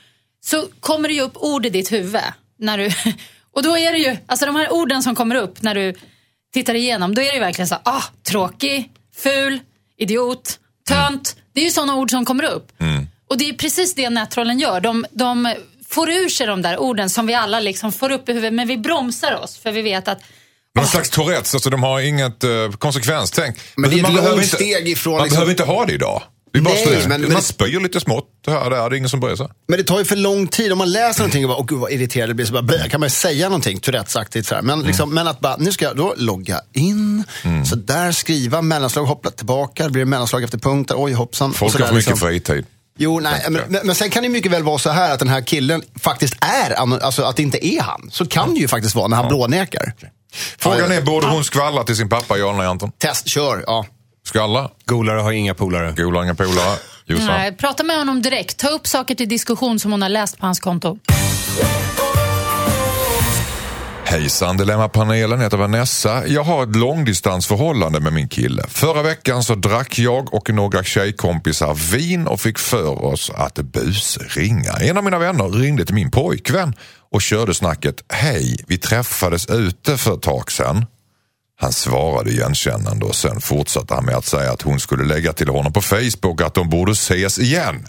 så kommer det ju upp ord i ditt huvud. När du, [LAUGHS] och då är det ju, alltså de här orden som kommer upp när du tittar igenom, då är det ju verkligen så här, ah, tråkig, ful, idiot, tönt. Det är ju sådana ord som kommer upp. Och det är precis det nättrollen gör. De, de får ur sig de där orden som vi alla liksom får upp i huvudet, men vi bromsar oss för vi vet att Någon slags Tourettes, alltså de har inget uh, konsekvenstänk. Men det är man behöver inte- steg ifrån Man liksom- behöver inte ha det idag. Det bara Nej, så- men- man men- spyr lite smått här och där, det är ingen som bryr sig. Men det tar ju för lång tid. Om man läser någonting och bara, åh gud vad irriterad det blir, så bara, blä, kan man ju säga någonting Tourettes-aktigt. sådär. Men, liksom, men att bara, nu ska jag då logga in, så där skriva, mellanslag, hoppla tillbaka, det blir mellanslag efter punkt, där, oj hoppsan. Folk har för mycket liksom. fritid. Jo, nej, men, men, sen kan det mycket väl vara så här att den här killen faktiskt är, alltså att det inte är han. Så kan det ju faktiskt vara när han blånekar. Frågan Ja, är, borde hon skvallra till sin pappa, ja eller nej Anton? Test, kör, ja. Skvallra? Golare har inga polare. Golar inga polare? Nej, prata med honom direkt. Ta upp saker till diskussion som hon har läst på hans konto. Hejsan Dilemmapanelen, heter Vanessa. Jag har ett långdistansförhållande med min kille. Förra veckan så drack jag och några tjejkompisar vin och fick för oss att busringa. En av mina vänner ringde till min pojkvän och körde snacket Hej, vi träffades ute för ett tag sedan. Han svarade igenkännande och sen fortsatte han med att säga att hon skulle lägga till honom på Facebook att de borde ses igen.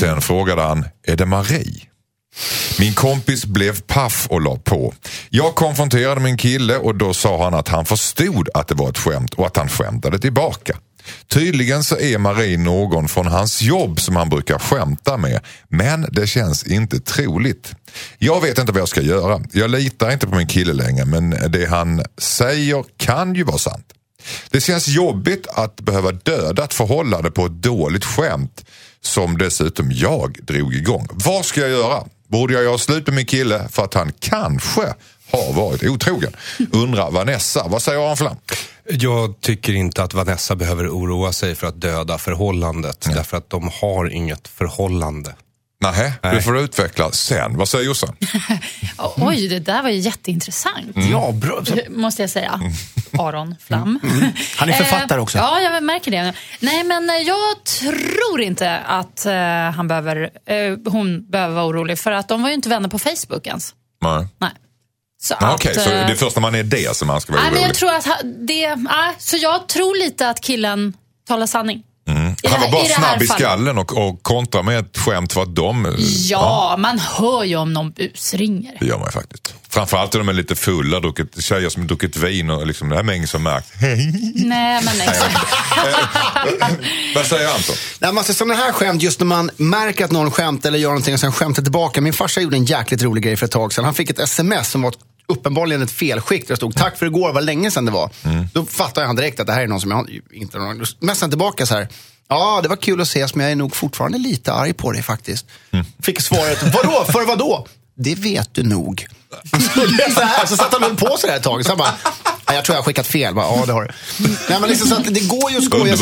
Sen frågade han, är det Marie? Min kompis blev paff och la på. Jag konfronterade min kille och då sa han att han förstod att det var ett skämt och att han skämtade tillbaka. Tydligen så är Marie någon från hans jobb som han brukar skämta med, men det känns inte troligt. Jag vet inte vad jag ska göra. Jag litar inte på min kille längre, men det han säger kan ju vara sant. Det känns jobbigt att behöva döda ett förhållande på ett dåligt skämt som dessutom jag drog igång. Vad ska jag göra? Borde jag göra slut med min kille för att han kanske har varit otrogen? Undrar Vanessa. Vad säger Aron Flam? Jag tycker inte att Vanessa behöver oroa sig för att döda förhållandet. Därför att de har inget förhållande. Nähä, det Nej. får du utveckla sen. Vad säger Jossan? [LAUGHS] Oj, det där var ju jätteintressant. Ja, bra. Så- [LAUGHS] Måste jag säga. Aron Flam. Han är författare Eh, också. Ja, jag märker det. Nej, men eh, jag tror inte att eh, han behöver, eh, hon behöver vara orolig. För att de var ju inte vänner på Facebook ens. Nej. Nej. Så Okej, så eh, det är först när man är det som man ska vara Nej, men orolig? jag tror att han- det, nej, så jag tror lite att killen talar sanning. Mm. Han var bara snabb i skallen och, och kontra med ett skämt för att de... Ja, man hör ju om någon busringer. Det gör man ju faktiskt. Framförallt när de är lite fulla, druckit, tjejer som druckit vin och liksom, det här är ingen som märkt. Nej, men exakt. [LAUGHS] Vad säger Anton? Nej, men alltså, sådana här skämt, just när man märker att någon skämtar eller gör någonting och sen skämtar tillbaka. Min farsa gjorde en jäkligt rolig grej för ett tag sedan. Han fick ett sms som var ett- uppenbarligen ett felskick. Där det stod tack för igår, vad länge sedan det var. Då fattade han direkt att det här är någon som jag inte har någon... Han tillbaka så här. Ja, det var kul att ses, men jag är nog fortfarande lite arg på dig faktiskt. Fick svaret, vadå, för vadå? Det vet du nog. Så, [LAUGHS] här, så satt han på så där ett tag. Så han bara, "Ja, jag tror jag har skickat fel. Bara, ja, det har du. Nej, men liksom så att det går ju att skoja.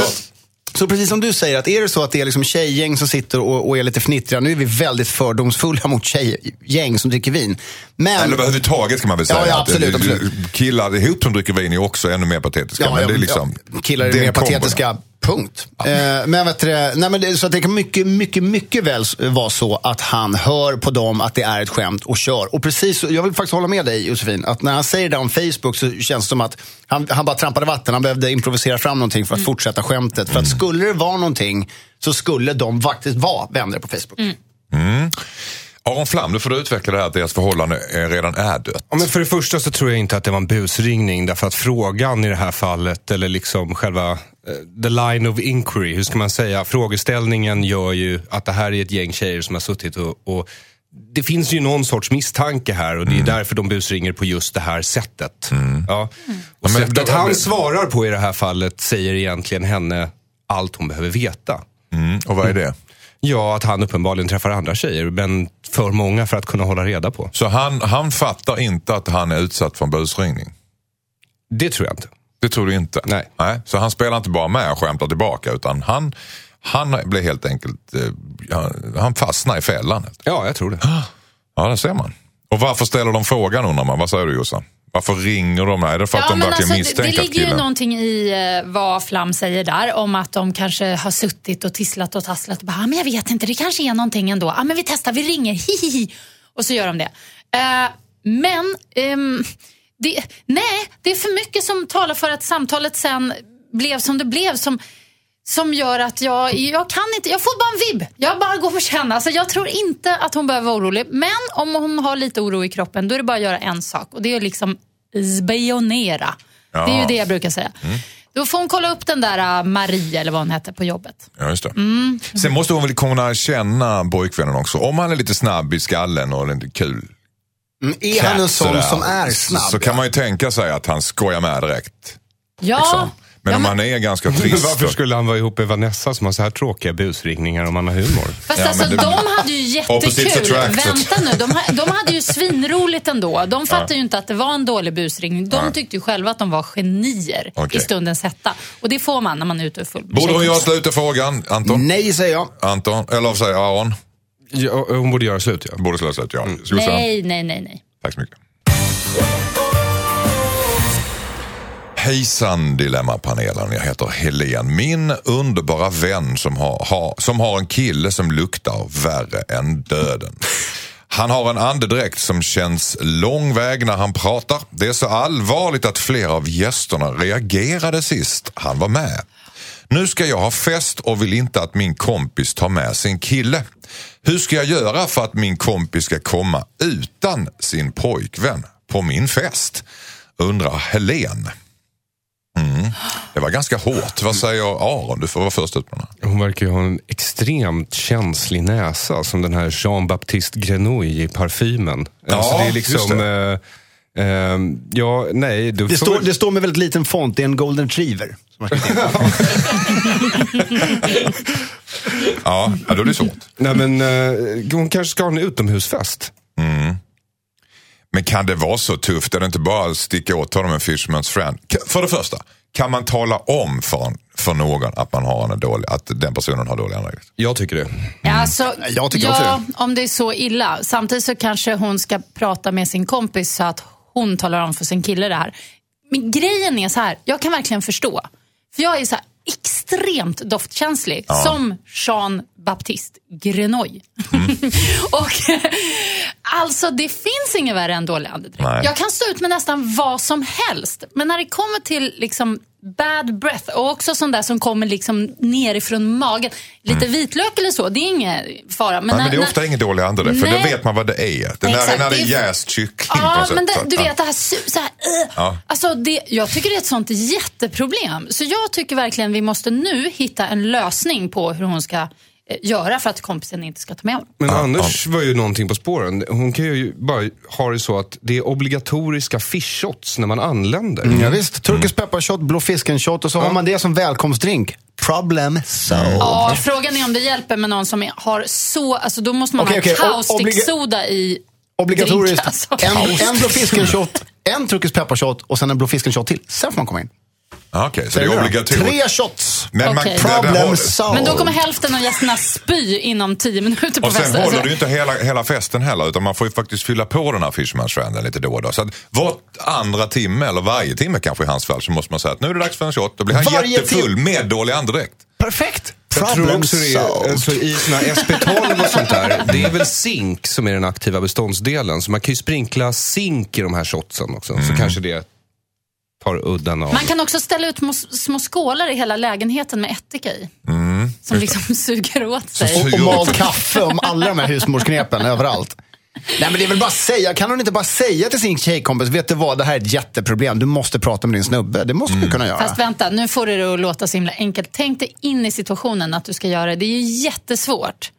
Så, precis som du säger, att är det så att det är liksom tjejgäng som sitter och, och är lite fnittriga. Nu är vi väldigt fördomsfulla mot tjejgäng som dricker vin. Men, Eller överhuvudtaget kan man väl Ja, säga. ja, att absolut, absolut. Killar ihop som dricker vin är också ännu mer patetiska. men det är liksom, ja, killar är mer patetiska, punkt. Eh, men vet du, det, nej, men det, så det kan mycket, mycket, mycket väl vara så att han hör på dem att det är ett skämt och kör. Och precis, jag vill faktiskt hålla med dig Josefin, att när han säger det om Facebook så känns det som att han, han bara trampade vatten. Han behövde improvisera fram någonting för att fortsätta skämtet. För att skulle det vara någonting så skulle de faktiskt vara vänner på Facebook. Aron Flam, du får du utveckla det här att deras förhållande är, redan är dött. Ja, men för det första så tror jag inte att det var en busringning. Därför att frågan i det här fallet, eller liksom själva the line of inquiry, hur ska man säga? Frågeställningen gör ju att det här är ett gäng tjejer som har suttit och, och det finns ju någon sorts misstanke här och det är därför de busringer på just det här sättet. Ja. Och men sättet han svarar på i det här fallet säger egentligen henne allt hon behöver veta. Mm, och vad är det? Ja, att han uppenbarligen träffar andra tjejer, men för många för att kunna hålla reda på. Så han, han fattar inte att han är utsatt för en busringning? Det tror jag inte. Det tror du inte? Nej. Nej. Så han spelar inte bara med och skämtar tillbaka utan han, han blir helt enkelt, eh, han, han fastnar i fällan. Ja, jag tror det. [GASPS] Ja, det ser man. Och varför ställer de frågan undrar man? Vad säger du Jossan? Varför ringer de? Är det för att de verkligen det, det misstänker att ligger ju killen... någonting i eh, vad Flam säger där om att de kanske har suttit och tisslat och tasslat och bara, ah, men jag vet inte, det kanske är någonting ändå. Ah, men vi testar, vi ringer, [LAUGHS] hihihi. Och så gör de det. Eh, men ehm, det, nej, det är för mycket som talar för att samtalet sen blev som det blev. Som, som gör att jag, jag kan inte, jag får bara en vibb. Jag bara går på känna. Alltså jag tror inte att hon behöver vara orolig. Men om hon har lite oro i kroppen, då är det bara att göra en sak. Och det är liksom spionera. Det är ju Ja. det jag brukar säga. Då får hon kolla upp den där äh, Marie, eller vad hon hette, på jobbet. Ja, just det. Mm. Sen måste hon väl kunna känna pojkvännen också. Om han är lite snabb i skallen och lite kul. Mm, är han en sån sådär, som är snabb? Så kan man ju tänka sig att han skojar med direkt. Ja, Liksom. Men ja, om han är ganska [LAUGHS] trist. varför skulle han vara ihop med Vanessa som har så här tråkiga busringningar om han har humor? Fast Ja, alltså, det- de hade ju jättekul. Vänta nu, de, de hade ju svinroligt ändå. De fattade ju inte att det var en dålig busringning. De Ja. tyckte ju själva att de var genier Okej. i stundens hetta. Och det får man när man är ute och full. Borde hon göra slut i frågan, Anton? Nej, säger jag. Anton, eller vad säger Aron? Ja, hon borde göra slut, ja. Borde slå slut, ja. Mm. Nej, nej, nej, nej. Tack så mycket. Hejsan Dilemmapanelen, jag heter Helen. Min underbara vän som har, har, som har en kille som luktar värre än döden. Han har en andedräkt som känns lång väg när han pratar. Det är så allvarligt att flera av gästerna reagerade sist han var med. Nu ska jag ha fest och vill inte att min kompis tar med sin kille. Hur ska jag göra för att min kompis ska komma utan sin pojkvän på min fest? Undrar Helen. Mm. Det var ganska hårt. Vad säger Aron? Du får vara först ut med här. Hon verkar ju ha en extremt känslig näsa, som den här Jean-Baptiste Grenouille i parfymen. Ja, alltså, det är just liksom... eh, eh, ja, nej. Du Det får står, väl- det står med väldigt liten font, det är en golden retriever. [LAUGHS] Ja, då är det svårt. Nej, men eh, hon kanske ska ha en utomhusfest. Men kan det vara så tufft? Är det inte bara att sticka åt honom en Fishman's friend? För det första, kan man tala om för, för någon att, man har en dålig, att den personen har dålig andedräkt? Jag tycker det. Ja, alltså, Jag tycker ja, också om det är så illa. Samtidigt så kanske hon ska prata med sin kompis så att hon talar om för sin kille det här. Men grejen är så här, jag kan verkligen förstå. För jag är så här extremt doftkänslig, som Jean-Baptiste Grenouille. [LAUGHS] och Alltså det finns inget värre än dålig andedräkt. Jag kan stå ut med nästan vad som helst. Men när det kommer till liksom bad breath och också sånt där som kommer liksom nerifrån magen. Lite vitlök eller så, det är ingen fara. Men, Nej, när, men det är när- ofta ingen dålig andedräkt, för då vet man vad det är. Det när, Exakt, när det är är- jäst kyckling Ja, men det, du vet det här, så här uh. Ja. alltså det, Jag tycker det är ett sånt jätteproblem. Så jag tycker verkligen vi måste nu hitta en lösning på hur hon ska eh, göra för att kompisen inte ska ta med honom. Men Anders var ju någonting på spåren. Hon kan ju bara ha det så att det är obligatoriska fish-shots när man anländer. Ja, visst, turkisk pepparshot, blå fisken-shot och så har man det som välkomstdrink. Problem solved. Ja, frågan är om det hjälper med någon som har så, alltså då måste man Okej, ha okej, o- kaustiksoda i Obligatoriskt. drink, alltså. En, en blå fisken-shot, en turkisk pepparshot och sen en blå fisken-shot till. Sen får man komma in. Okej, så det är obligatoriskt. Tre shots. Men man, det- det Problem håller- solved. Men då kommer hälften av gästerna spy inom tio minuter på Och sen festen. håller Så- du ju inte hela, hela festen heller, utan man får ju faktiskt fylla på den här Fishman's frienden lite då och då. Så att var andra timme, eller varje timme kanske i hans fall, så måste man säga att nu är det dags för en shot. Då blir han Varje jättefull med dålig andedräkt. Perfekt. Jag tror också det är, alltså, i såna här SP12 och sånt där, det är väl zink som är den aktiva beståndsdelen. Så man kan ju sprinkla zink i de här shotsen också. Så kanske det tar udden av. Man kan också ställa ut små, små skålar i hela lägenheten med ättika i. som liksom [LAUGHS] suger åt sig. Så- Och, och malt kaffe om alla de här husmorsknepen [LAUGHS] överallt. Nej men det är väl bara säga, kan hon inte bara säga till sin tjejkompis, vet du vad, det här är ett jätteproblem, du måste prata med din snubbe. Det måste du kunna göra. Fast vänta, nu får du det att låta så himla enkelt. Tänk dig in i situationen att du ska göra det. Det är ju jättesvårt.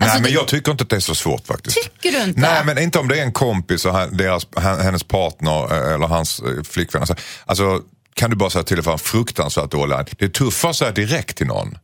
Alltså, Nej, men jag tycker inte att det är så svårt faktiskt. Tycker du inte? Nej, men inte om det är en kompis och han, deras, hennes partner eh, eller hans eh, flickvän. Alltså, alltså, kan du bara säga till för en fruktansvärt dålig Det är tuffare att säga direkt till någon.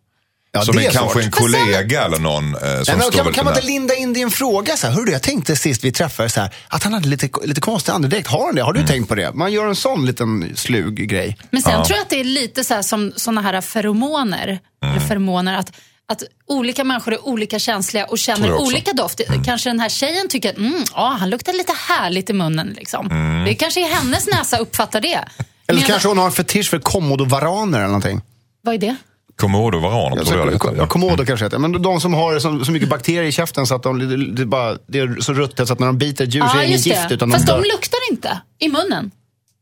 Ja, som det är är kanske en kollega eller någon eh, som Nej, men står kan, kan man inte linda in det i en fråga? Så här, Hörru, jag tänkte sist vi träffades här, att han hade lite, lite konstig andedräkt. Har han det? Har du tänkt på det? Man gör en sån liten slug grej. Men sen tror jag att det är lite så här som såna här feromoner. Mm. Eller feromoner att, att olika människor är olika känsliga och känner olika doft. Kanske den här tjejen tycker att mm, ja, han luktar lite härligt i munnen. Liksom. Det kanske är hennes näsa uppfattar det. Eller kanske hon har en fetisch för komodovaraner eller någonting. Vad är det? Komodo-varaner tror jag det Ja, heter. komodo kanske heter. Men de som har så, så mycket bakterier i käften så att de, det, bara, det är så ruttet så att när de biter ett djur så är det inget gift. Utan Fast de de luktar inte i munnen.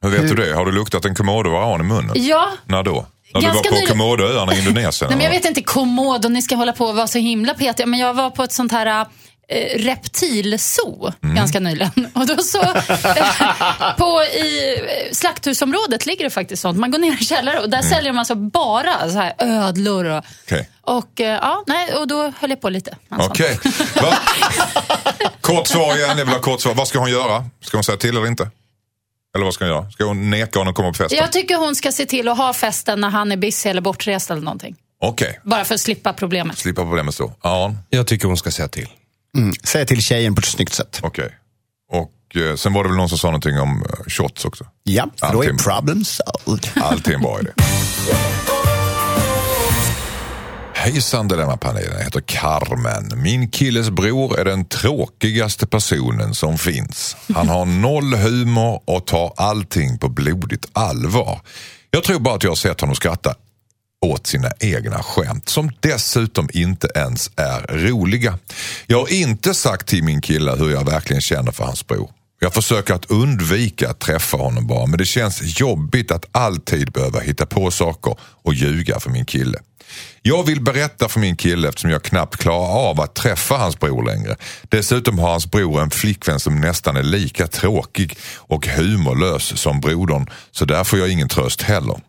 Hur vet du det? Har du luktat en komodo-varan i munnen? Ja. När då? När du Ganska var på. Komodoöarna i Indonesien? [LAUGHS] Nej, men jag vet inte, komodo, ni ska hålla på och vara så himla petiga. Men jag var på ett sånt här eh, reptilzoo Mm. ganska nyligen. [LAUGHS] Och då så, [LAUGHS] på i eh, slakthusområdet ligger det faktiskt sånt. Man går ner i källare och där säljer de alltså bara så här ödlor. Och, Mm. Okej. och, eh, ja, nej, och då höll jag på lite. Okej. Va? Kort svar igen, jag vill ha kort svar. Vad ska hon göra? Ska hon säga till eller inte? Eller vad ska hon göra? Ska hon neka honom att komma på festen? Jag tycker hon ska se till att ha festen när han är busy eller bortrest eller någonting. Okej, Bara för att slippa problemet. slippa problemet då. Ja, Jag tycker hon ska säga till. Mm. Säg till tjejen på ett snyggt sätt. okej. Och eh, sen var det väl någon som sa någonting om eh, shots också. Ja, för då är problem solved. Alltid en bra idé. Hejsan Dilemmapanelen, jag heter Carmen. Min killes bror är den tråkigaste personen som finns. Han har [LAUGHS] noll humor och tar allting på blodigt allvar. Jag tror bara att jag har sett honom skratta åt sina egna skämt som dessutom inte ens är roliga. Jag har inte sagt till min kille hur jag verkligen känner för hans bror. Jag försöker att undvika att träffa honom bara men det känns jobbigt att alltid behöva hitta på saker och ljuga för min kille. Jag vill berätta för min kille eftersom jag knappt klarar av att träffa hans bror längre. Dessutom har hans bror en flickvän som nästan är lika tråkig och humorlös som brodern så där får jag ingen tröst heller.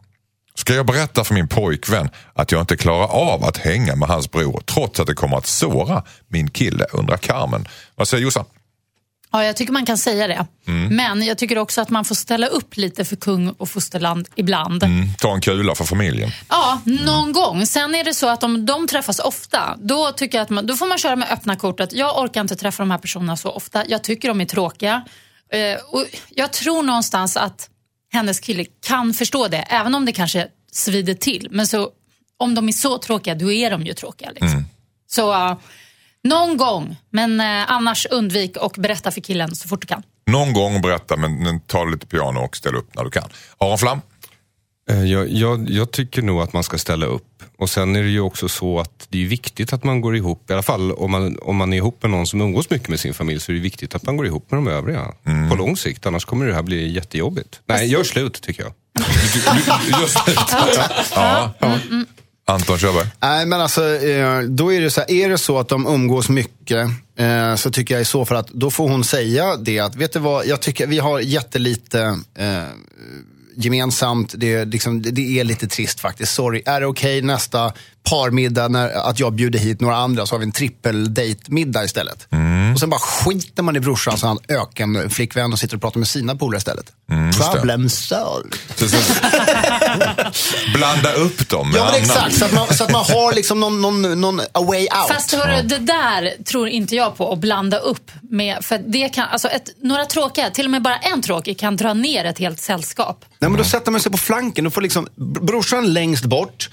Ska jag berätta för min pojkvän att jag inte klarar av att hänga med hans bror trots att det kommer att såra min kille, undrar Carmen. Vad säger Jossan? Ja, jag tycker man kan säga det. Men jag tycker också att man får ställa upp lite för kung och fosterland ibland. Mm, ta en kula för familjen. Ja, någon gång. Sen är det så att om de träffas ofta, då, tycker jag att man, då får man köra med öppna kort. Att jag orkar inte träffa de här personerna så ofta. Jag tycker de är tråkiga. Eh, och jag tror någonstans att hennes kille kan förstå det, även om det kanske svider till. Men så, om de är så tråkiga, då är de ju tråkiga. Liksom. Så uh, någon gång, men eh, annars undvik och berätta för killen så fort du kan. Någon gång berätta men, men ta lite piano och ställ upp när du kan. Aron Flam? Eh, Jag, jag, jag tycker nog att man ska ställa upp. Och sen är det ju också så att det är viktigt att man går ihop, i alla fall om man, om man är ihop med någon som umgås mycket med sin familj så är det viktigt att man går ihop med de övriga. På lång sikt, annars kommer det här bli jättejobbigt. Nej, gör slut tycker jag. [LAUGHS] Just ja. Anton Körberg? Nej, men alltså, eh, då är det så här, är det så att de umgås mycket eh, så tycker jag i så fall att då får hon säga det att, vet du vad, jag tycker vi har jättelite eh, gemensamt, det, är liksom, det- det är lite trist faktiskt. Sorry, är det okej nästa parmiddag när, att jag bjuder hit några andra så har vi en trippeldate-middag istället. Och sen bara skiter man i brorsan så han ökar med flickvän och sitter och pratar med sina polare istället. det. Problem solved. Så, så, blanda upp dem med Ja men exakt, så att man, så att man har liksom någon, någon, någon a way out. Fast hörru, det där tror inte jag på att blanda upp med. För det kan, alltså ett, några tråkiga, till och med bara en tråkig kan dra ner ett helt sällskap. Nej, men då sätter man sig på flanken. Då får liksom br- brorsan längst bort,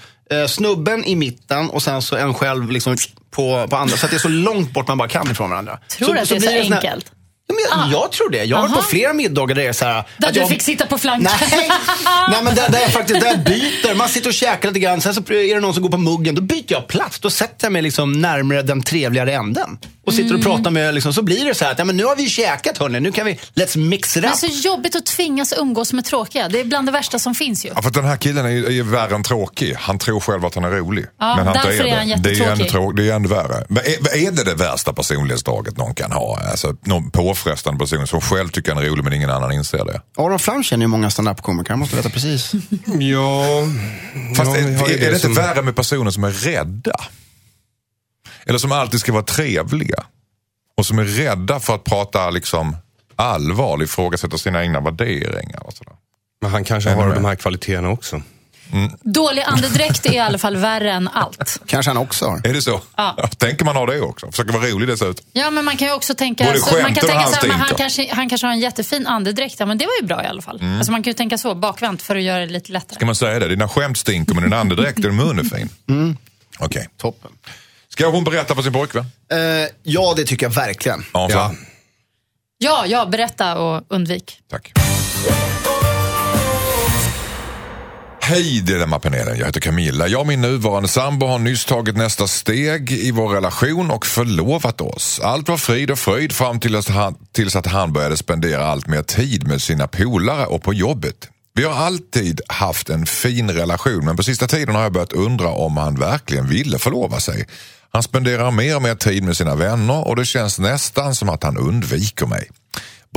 snubben i mitten och sen så en själv liksom på, på andra. Så att det är så långt bort man bara kan ifrån varandra. Tror du att det är så här- enkelt? Men jag, jag tror det. Jag har varit på flera middagar där det är så här... Där att du jag- fick sitta på flanken. Nej, [LAUGHS] Nej men där, där jag faktiskt där jag byter. Man sitter och käkar lite grann, sen så är det någon som går på muggen. Då byter jag plats. Då sätter jag mig liksom närmare den trevligare änden. Och sitter Mm. och pratar med, liksom, så blir det så här att ja, men nu har vi käkat hörni, nu kan vi, let's mix it Det up. är så jobbigt att tvingas umgås med tråkiga. Det är bland det värsta som finns ju. Ja, för att den här killen är ju, är ju värre än tråkig. Han tror själv att han är rolig. Ja, men han inte därför är han det. Det är, ännu jättetråkig. trå- det är ännu värre. Men är, är det det värsta personlighetsdraget någon kan ha? Alltså, någon påfrestande person som själv tycker han är rolig men ingen annan inser det. Aron Flam känner ju många standup-komiker, han måste veta precis. [LAUGHS] Ja, Fast ja, är, ju är det inte som- värre med personer som är rädda? Eller som alltid ska vara trevliga? Och som är rädda för att prata liksom allvar, ifrågasätta sina egna värderingar och sådär. Men han kanske har de här kvaliteterna också. Dålig andedräkt är i alla fall värre än allt. Kanske han också har. Är det så? Ja. Tänker man ha det också? Försöka vara rolig dessutom? Ja, men man kan ju också tänka... Både så, man kan tänka så här, han, kanske, han kanske har en jättefin andedräkt. Ja, men det var ju bra i alla fall. Mm. Alltså, man kan ju tänka så, bakvänt, för att göra det lite lättare. Kan man säga det? Dina skämt stinker men din andedräkt din mun är fin. Okej. Toppen. Ska hon berätta för sin pojkvän? Eh, ja, det tycker jag verkligen. Ja, Ja. Ja, ja, berätta och undvik. Tack. Hej Dilemmapanelen, jag heter Camilla. Jag och min nuvarande sambo har nyss tagit nästa steg i vår relation och förlovat oss. Allt var frid och fröjd fram till att han, tills att han började spendera allt mer tid med sina polare och på jobbet. Vi har alltid haft en fin relation men på sista tiden har jag börjat undra om han verkligen ville förlova sig. Han spenderar mer och mer tid med sina vänner och det känns nästan som att han undviker mig.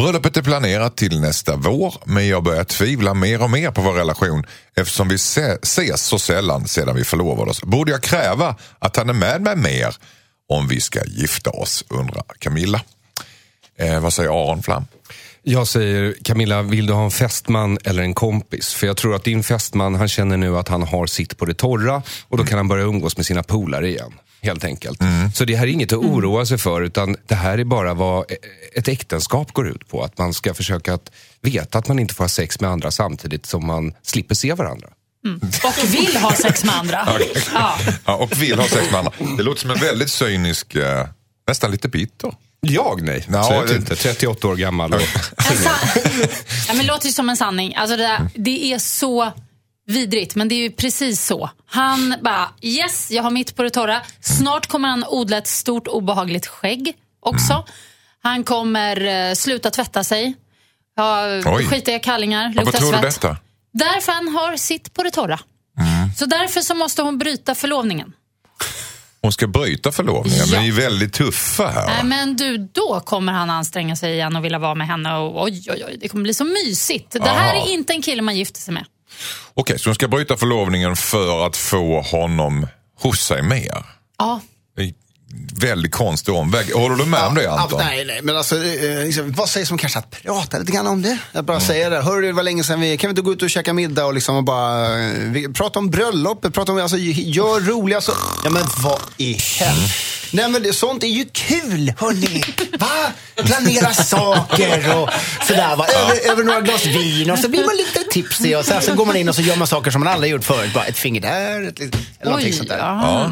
Bröllopet är planerat till nästa vår men jag börjar tvivla mer och mer på vår relation eftersom vi se- ses så sällan sedan vi förlovade oss. Borde jag kräva att han är med mig mer om vi ska gifta oss, undrar Camilla. Eh, vad säger Aron Flam? Jag säger, Camilla, vill du ha en fästman eller en kompis? För jag tror att din fästman, han känner nu att han har sitt på det torra och då kan han börja umgås med sina polare igen. Helt enkelt. Så det här är inget att oroa sig för utan det här är bara vad ett äktenskap går ut på. Att man ska försöka att veta att man inte får ha sex med andra samtidigt som man slipper se varandra. Och vill ha sex med andra. [LAUGHS] Ja. Ja, och vill ha sex med andra. Det låter som en väldigt cynisk, eh, nästan lite bitter. Jag nej, Ja, absolut det- inte. 38 år gammal. Och... [LAUGHS] Ja, men det låter ju som en sanning. Alltså det, där, det är så vidrigt, men det är ju precis så. Han bara, yes, jag har mitt på det torra. Snart kommer han odla ett stort obehagligt skägg också. Han kommer eh, sluta tvätta sig. Ha Oj. skitiga kallingar, Ja, lukta tror du detta? Därför han har sitt på det torra. Så därför så måste hon bryta förlovningen. Hon ska bryta förlovningen, Ja. men är väldigt tuffa här. Nej, men du, då kommer han anstränga sig igen och vilja vara med henne. Och, oj, oj, oj, det kommer bli så mysigt. Det här Aha. är inte en kille man gifter sig med. Okej, så hon ska bryta förlovningen för att få honom hos sig mer. Ja, Väldigt konstig omväg. Håller du med om det Anton? Ja, nej, nej, men alltså, eh, liksom, vad sägs om kanske att prata lite grann om det? Att bara säga det. Hörru, det var länge sedan vi, kan vi inte gå ut och käka middag och liksom och bara, eh, vi, prata om bröllopet, prata om, alltså, gör roliga så. Ja men vad i helvete. Nej men det, sånt är ju kul, hörni. Va? Planera saker och sådär va. Över, över några glas vin och så blir man lite tipsig och så, så går man in och så gör man saker som man aldrig gjort förut. Bara ett finger där, ett, eller någonting oj. sånt där. Ja.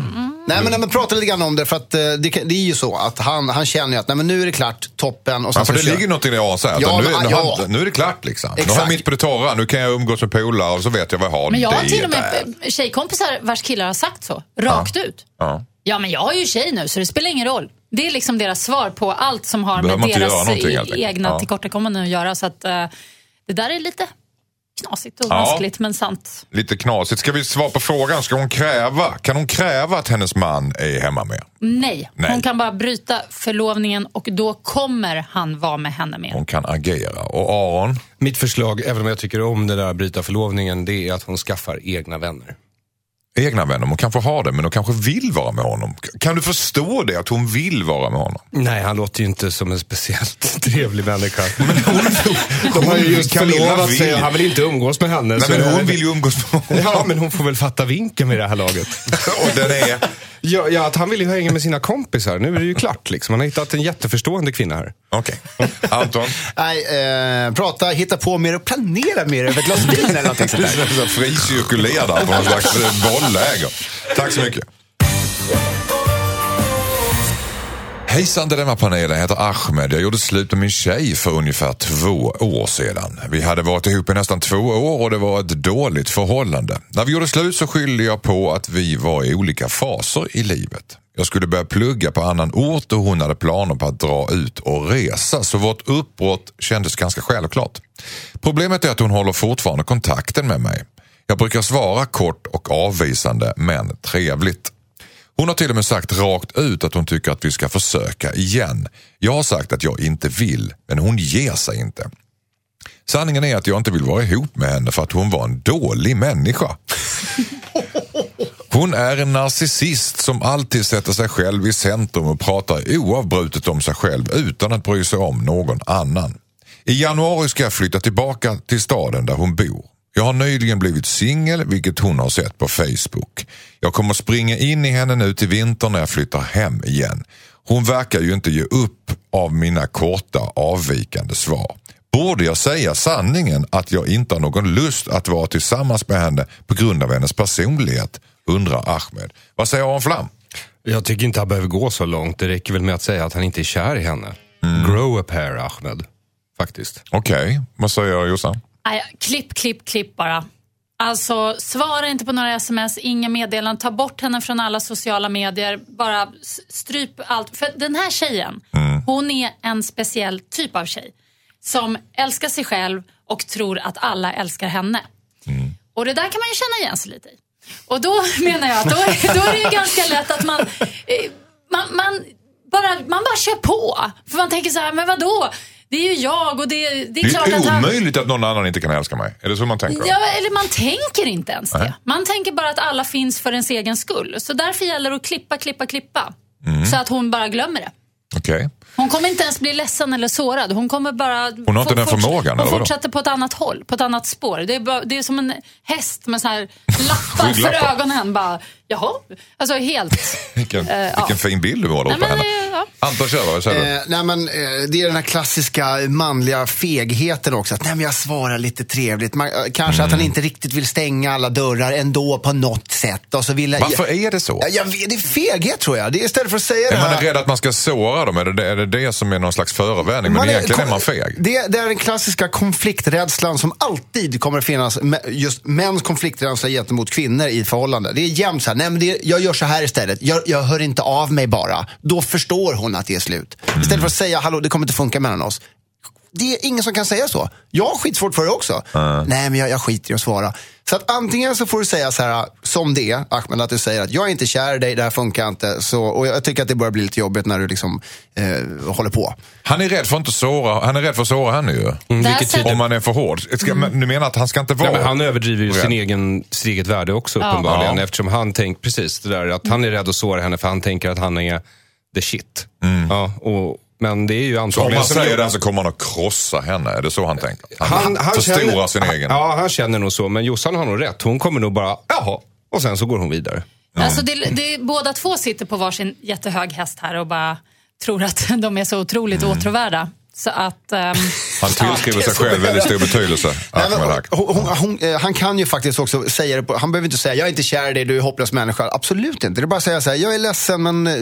Nej men, nej, men prata lite grann om det för att eh, det, det är ju så att han, han känner ju att nej, men nu är det klart, toppen. Och sen Ja, för det kör- ligger något i det jag säger. Ja, nu, men- nu, ja. har- nu är det klart liksom. Nu har Exakt. jag mitt på det torra. Nu kan jag umgås med polare och så vet jag vad jag har. Men jag har till och med tjejkompisar vars killar har sagt så, rakt ut. Ja. Ja, men jag har ju tjej nu så det spelar ingen roll. Det är liksom deras svar på allt som har Behöver med deras egna Ja. tillkortakommanden att göra. Så att, eh, det där är lite knasigt och Ja. vanskligt men sant. Lite knasigt. Ska vi svara på frågan? Ska hon kräva, kan hon kräva att hennes man är hemma med? Nej. Nej. hon kan bara bryta förlovningen och då kommer han vara med henne mer. Hon kan agera. Och Aron? Mitt förslag, även om jag tycker om det där bryta förlovningen, det är att hon skaffar egna vänner. Egna vänner, hon kanske har det, men hon kanske vill vara med honom. Kan du förstå det, att hon vill vara med honom? Nej, han låter ju inte som en speciellt [LAUGHS] trevlig människa. [LAUGHS] De har ju just förlovat sig och han vill inte umgås med henne. Nej, så men hon vill ju umgås med honom. Ja, men hon får väl fatta vinken vid det här laget. [LAUGHS] Och den är... Ja, ja, att han vill ju hänga med sina kompisar. Nu är det ju klart liksom. Han har hittat en jätteförstående kvinna här. Okej. Anton? Nej, eh, prata, hitta på mer och planera mer över ett glas vin eller någonting sånt där. Så Fricirkulera på någon slags eh, bollläger. Tack så mycket. Hejsan Dilemmapanelen, jag heter Ahmed. Jag gjorde slut med min tjej för ungefär två år sedan. Vi hade varit ihop i nästan två år och det var ett dåligt förhållande. När vi gjorde slut så skyllde jag på att vi var i olika faser i livet. Jag skulle börja plugga på annan ort och hon hade planer på att dra ut och resa så vårt uppbrott kändes ganska självklart. Problemet är att hon håller fortfarande kontakten med mig. Jag brukar svara kort och avvisande men trevligt. Hon har till och med sagt rakt ut att hon tycker att vi ska försöka igen. Jag har sagt att jag inte vill, men hon ger sig inte. Sanningen är att jag inte vill vara ihop med henne för att hon var en dålig människa. [LAUGHS] Hon är en narcissist som alltid sätter sig själv i centrum och pratar oavbrutet om sig själv utan att bry sig om någon annan. I januari ska jag flytta tillbaka till staden där hon bor. Jag har nyligen blivit singel, vilket hon har sett på Facebook. Jag kommer springa in i henne nu till vintern när jag flyttar hem igen. Hon verkar ju inte ge upp av mina korta avvikande svar. Borde jag säga sanningen att jag inte har någon lust att vara tillsammans med henne på grund av hennes personlighet? Undrar Ahmed. Vad säger Aron Flam? Jag tycker inte han behöver gå så långt. Det räcker väl med att säga att han inte är kär i henne. Grow a pair, Ahmed. Faktiskt. Okej, vad säger Jossan? Nej, klipp, klipp, klipp bara. Alltså, svara inte på några sms, inga meddelanden, ta bort henne från alla sociala medier, bara stryp allt. För den här tjejen, hon är en speciell typ av tjej som älskar sig själv och tror att alla älskar henne. Och det där kan man ju känna igen sig lite i. Och då [LAUGHS] menar jag att då är, då är det ju ganska lätt att man, eh, man, man, bara, man bara kör på. För man tänker så här, men vadå? Det är ju jag och det, det är Det klart är att han... omöjligt att någon annan inte kan älska mig. Är det så man tänker? Ja, eller man tänker inte ens det. Nej. Man tänker bara att alla finns för ens egen skull. Så därför gäller det att klippa, klippa, klippa. Mm. Så att hon bara glömmer det. Okej. Hon kommer inte ens bli ledsen eller sårad. Hon kommer bara... Hon har inte den förmågan, Hon fortsätter på ett annat håll, på ett annat spår. Det är, bara, det är som en häst med så här [LAUGHS] lappar för ögonen. Bara, jaha, alltså helt... [LAUGHS] Vilken, Eh, ja. vilken fin bild du målar upp på men, henne. eh, ja. Anton, kör vad säger du? Eh, nej, men, eh, det är den här klassiska manliga fegheten också. Att nej, men jag svarar lite trevligt. Man, eh, kanske att han inte riktigt vill stänga alla dörrar ändå på något sätt. Och så vill jag, Varför jag, är det så? Ja, jag vet, det är feghet tror jag. Det är istället för att säga Är det man här. rädd att man ska såra dem? Är det är det, det som är någon slags förevändning? Men Man egentligen är man feg. Det, det är den klassiska konflikträdslan som alltid kommer att finnas. med Just mäns konflikträdsla gentemot kvinnor i förhållande. Det är jämt så här, nej men det, jag gör så här istället. Jag, jag hör inte av mig bara. Då förstår hon att det är slut. Istället för att säga, hallå det kommer inte funka mellan oss. Det är ingen som kan säga så. Jag har skitsvårt för det också. Nej, men jag, jag skiter i att svara. Så att antingen så får du säga så här, som det är, Ahmed, att du säger att jag är inte kär i dig, det här funkar inte. Så, och jag tycker att det börjar bli lite jobbigt när du liksom eh, håller på. Han är rädd för att inte såra, han är rädd för att såra henne ju. Där vilket Om man är för hård. Ska, men Du menar att han ska inte vara Nej, men han överdriver ju sin egen, sitt eget värde också uppenbarligen. Ja. Eftersom han tänker, precis det där, att han är rädd att såra henne för han tänker att han är the shit. Ja, och, men det är ju Så om antagligen... man som- säger det så kommer han att krossa henne. Är det så han tänker? Han, han, han förstorar känner, sin egen. Ja, han känner nog så. Men Jossan har nog rätt. Hon kommer nog bara, jaha. Och sen så går hon vidare. Alltså det, det, båda två sitter på varsin jättehög häst här och bara tror att [LAUGHS] de är så otroligt Mm. åtråvärda. Så att... ehm, [LAUGHS] Han tillskriver sig själv väldigt stor betydelse. [LAUGHS] Nej, men, Ahmed Haq. hon, hon, hon, eh, han kan ju faktiskt också säga det på, han behöver inte säga jag är inte kär i dig, du är hopplös människa. Absolut inte. Det är bara att säga så här, jag är ledsen men eh,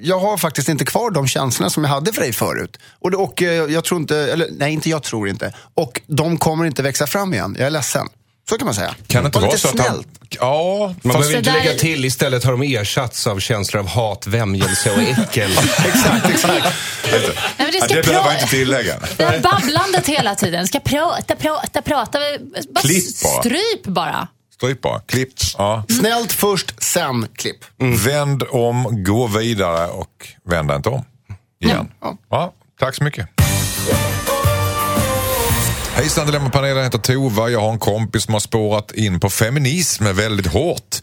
jag har faktiskt inte kvar de känslorna som jag hade för dig förut. Och, det, och eh, jag tror inte, eller nej inte jag tror inte. Och de kommer inte växa fram igen, jag är ledsen. Så kan man säga. Kan det inte Var vara så att han... Ja, Man behöver inte där- lägga till, istället har de ersatts av känslor av hat, vämjelse och äckel. [LAUGHS] exakt, exakt. nej, men det, Ja, ska det behöver jag inte tillägga. det här babblandet hela tiden. Ska prata, prata, prata. Bara Klipp bara. Stryp bara. Stryp bara. Klipp. Ja. Snällt först, sen klipp. Vänd om, gå vidare och vända inte om. Igen. Ja. Ja, tack så mycket. Hejsan Dilemmapanelen, jag heter Tova. Jag har en kompis som har spårat in på feminism väldigt hårt.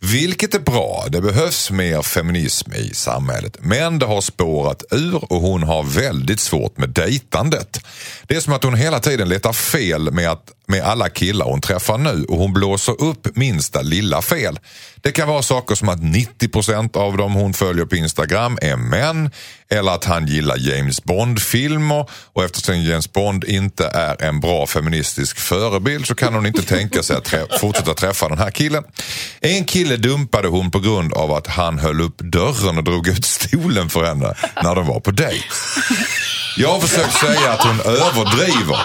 Vilket är bra, det behövs mer feminism i samhället. Men det har spårat ur och hon har väldigt svårt med dejtandet. Det är som att hon hela tiden letar fel med, att, med alla killar hon träffar nu och hon blåser upp minsta lilla fel. Det kan vara saker som att 90% av dem hon följer på Instagram är män eller att han gillar James Bond-filmer och eftersom James Bond inte är en bra feministisk förebild så kan hon inte tänka sig att trä- fortsätta träffa den här killen. En kille dumpade hon på grund av att han höll upp dörren och drog ut stolen för henne när de var på dejt. Jag har försökt säga att hon överdriver.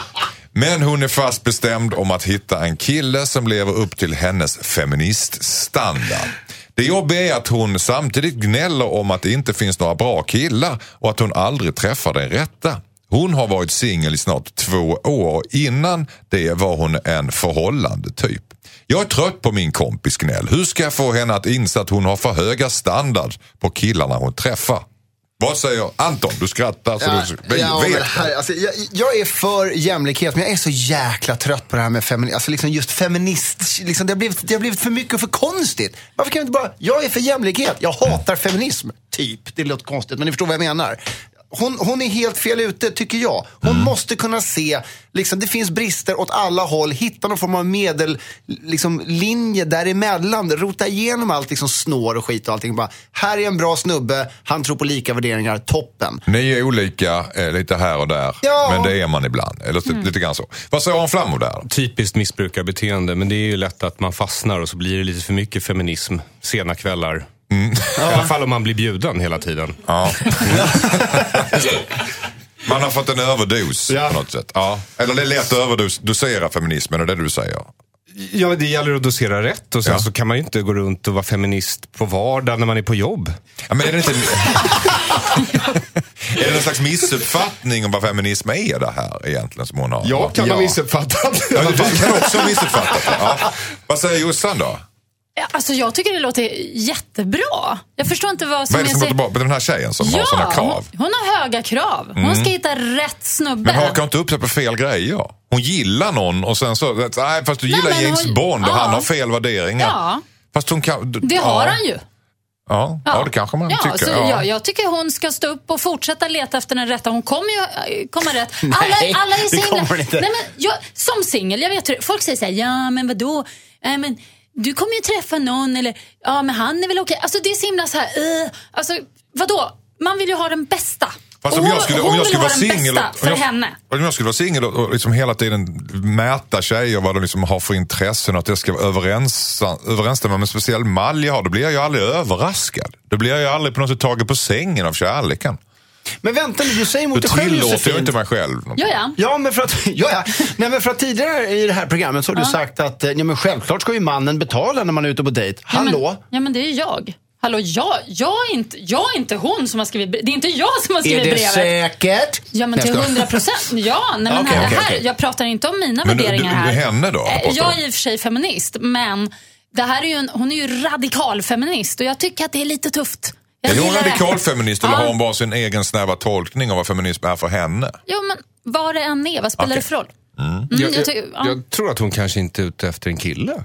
Men hon är fast bestämd om att hitta en kille som lever upp till hennes feministstandard. Det jobbiga är att hon samtidigt gnäller om att det inte finns några bra killar och att hon aldrig träffar den rätta. Hon har varit singel i snart två år och innan det var hon en förhållande typ. Jag är trött på min kompis gnäll. Hur ska jag få henne att inse att hon har för höga standard på killarna hon träffar? Vad säger Anton? Du skrattar så Ja, du ja, vet. här, alltså, jag, jag är för jämlikhet, men jag är så jäkla trött på det här med feminist. Alltså liksom just feminist, liksom, det, har blivit, det har blivit för mycket och för konstigt. Varför kan vi inte bara, jag är för jämlikhet, jag hatar feminism. Typ, det låter konstigt, men ni förstår vad jag menar. Hon, hon är helt fel ute, tycker jag. Hon måste kunna se, liksom, det finns brister åt alla håll. Hitta någon form av medel, liksom, linje däremellan. Rota igenom allt liksom, snår och skit och allting. Bara, här är en bra snubbe, han tror på lika värderingar, toppen. Ni är olika eh, lite här och där, Ja. men det är man ibland. Eller typ lite grann så. Vad säger han framåt där? Typiskt missbrukarbeteende, men det är ju lätt att man fastnar och så blir det lite för mycket feminism sena kvällar. I alla fall om man blir bjuden hela tiden. Ja. [LAUGHS] Man har fått en överdos Ja. på något sätt. Ja. Eller det är lätt att överdosera feminismen, är det du säger? Ja, det gäller att dosera rätt och sen Ja. så kan man ju inte gå runt och vara feminist på vardag när man är på jobb. Ja, men är det inte... [LAUGHS] är det någon slags missuppfattning om vad feminism är det här egentligen som hon har? Jag kan Ja. ha missuppfattat. Ja, du kan också ha missuppfattat det. Ja. Vad säger Jossan då? Ja, Alltså jag tycker det låter jättebra. Jag förstår inte vad som Vad är det som så- låter bra den här tjejen som har Ja, sådana krav? Hon, hon har höga krav. Hon ska hitta rätt snubbe. Men hakar inte upp sig på fel grejer. Hon gillar någon och sen så, nej fast du Nej, gillar James hon- Bond och ja. han har fel värderingar. Ja. Fast hon kan... Det har han ju. Ja, ja. det kanske man ja, tycker. Så ja. jag, jag tycker hon ska stå upp och fortsätta leta efter den rätta. Hon kommer ju eh, komma rätt. [LAUGHS] Alla, alla är singlar. hon. Nej, men jag, som singel, jag vet hur Folk säger så här, ja men vadå? Äh, men, du kommer ju träffa någon eller ja men han är väl okej. Alltså det är så himla så här, uh, alltså vadå? Man vill ju ha den bästa. Fast om jag skulle, om jag skulle vara singel om jag. Om jag skulle vara singel och, liksom hela tiden mäta tjejer vad de liksom har för intressen och att det ska överens, överensstämma med en speciell mall jag har, då blir jag ju aldrig överraskad. Då blir jag ju aldrig på något sätt tagen på sängen av kärleken. Men vänta nu, du säger emot dig själv tillåter jag inte mig själv. Ja, ja. Ja, men för att, [LAUGHS] ja, ja. Nej, men för att tidigare i det här programmet så har du sagt att eh, ja, men självklart ska ju mannen betala när man är ute på dejt. Hallå? Ja men, ja, men det är ju jag. Hallå, jag, jag, är inte, jag är inte hon som har skrivit bre- Det är inte jag som har är skrivit det brevet. säkert? Ja men till hundra procent. Ja, nej, men Okej, här, här, okej. jag pratar inte om mina Men värderingar du- här. henne då, Eh, Jag är i och för sig feminist, men det här är ju en, hon är ju radikal feminist och jag tycker att det är lite tufft. Jag Är hon gillar det. radikalfeminist eller Ja. har hon bara sin egen snäva tolkning av vad feminism är för henne? Jo, men vad det än är, vad spelar Okej. det för roll? Mm, Jag, jag jag, tycker- ja. jag tror att hon kanske inte är ute efter en kille.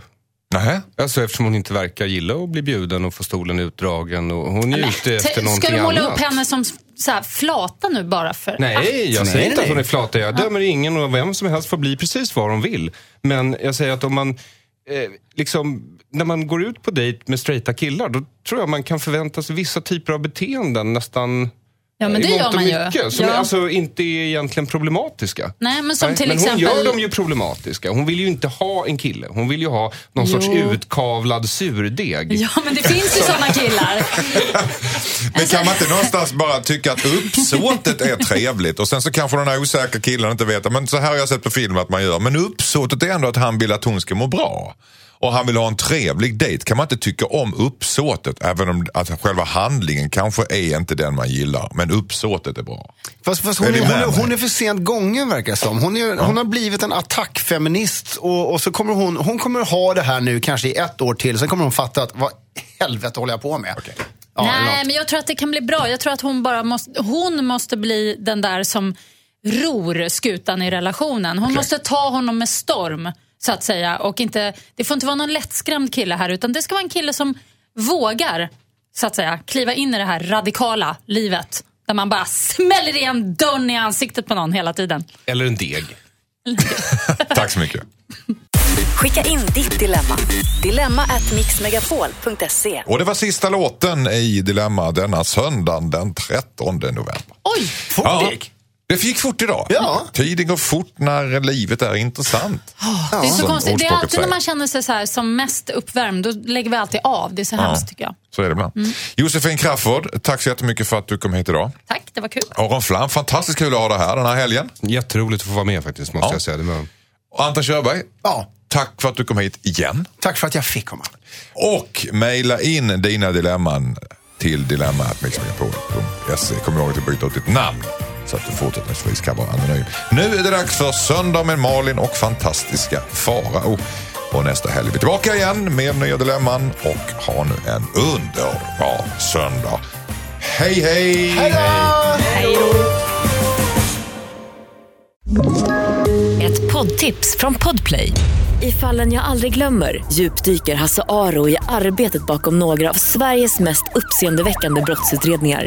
Nähä? Alltså eftersom hon inte verkar gilla att bli bjuden och få stolen utdragen. Och hon är ute efter någonting Ska du måla annat. upp henne som så här, flata nu bara för Nej, jag Nej, säger inte nej. att hon är flata. Jag dömer ingen och vem som helst får bli precis vad de vill. Men jag säger att om man, eh, liksom, när man går ut på dejt med straighta killar, då tror jag man kan förvänta sig vissa typer av beteenden nästan Ja, men det i mångt gör man ju. mycket, Som Ja. alltså inte är egentligen problematiska. Nej, men som till men exempel... hon gör dem ju problematiska. Hon vill ju inte ha en kille. Hon vill ju ha någon sorts Jo. utkavlad surdeg. Ja, men det finns ju sådana killar. [LAUGHS] Men kan man inte någonstans bara tycka att uppsåtet är trevligt och sen så kanske den här osäkra killen inte vet, men så här har jag sett på film att man gör. Men uppsåtet är ändå att han vill att hon ska må bra. Och han vill ha en trevlig dejt. Kan man inte tycka om uppsåtet även om att själva handlingen kanske är inte den man gillar. Men uppsåtet är bra. Fast, fast hon, Är hon, är, hon är för sent gången verkar det som. Hon, är, hon har blivit en attackfeminist och, och så kommer hon, hon kommer ha det här nu kanske i ett år till. Sen kommer hon fatta att vad helvete håller jag på med? Ja, eller Nej, men jag tror att det kan bli bra. Jag tror att hon bara måste, hon måste bli den där som ror skutan i relationen. Hon måste ta honom med storm, så att säga. Och inte, det får inte vara någon lättskrämd kille här, utan det ska vara en kille som vågar, så att säga, kliva in i det här radikala livet. Där man bara smäller igen dörren i ansiktet på någon hela tiden. Eller en deg. [LAUGHS] Tack så mycket. Skicka in ditt dilemma. Dilemma at mixmegapol.se. Och det var sista låten i Dilemma denna söndagen den 13 november. Oj! Fort det gick. Det gick fort idag. Ja. Tiden går fort när livet är intressant. Det är så Som konstigt. Det är alltid när man känner sig så här som mest uppvärmd, då lägger vi alltid av. Det är så hemskt tycker jag. Så är det ibland. Josefin Crafoord, tack så jättemycket för att du kom hit idag. Tack, det var kul. Aron Flam, fantastiskt kul att ha dig här den här helgen. Jätteroligt att få vara med faktiskt, måste Ja. jag säga. Det var... Och Anton Körberg, Ja, tack för att du kom hit igen. tack för att jag fick komma. Och mejla in dina dilemman till dilemma.mixmegapol.se. Kom ihåg att du byter ut ditt namn så att du fortsättningsvis kan vara anonym. Nu är det dags för Söndag med Malin och fantastiska Farao. Och nästa helg är vi tillbaka igen med nya dilemman och ha nu en underbar söndag. Hej, hej! Hej då! Ett poddtips från Podplay. I fallen jag aldrig glömmer djupdyker Hasse Aro i arbetet bakom några av Sveriges mest uppseendeväckande brottsutredningar.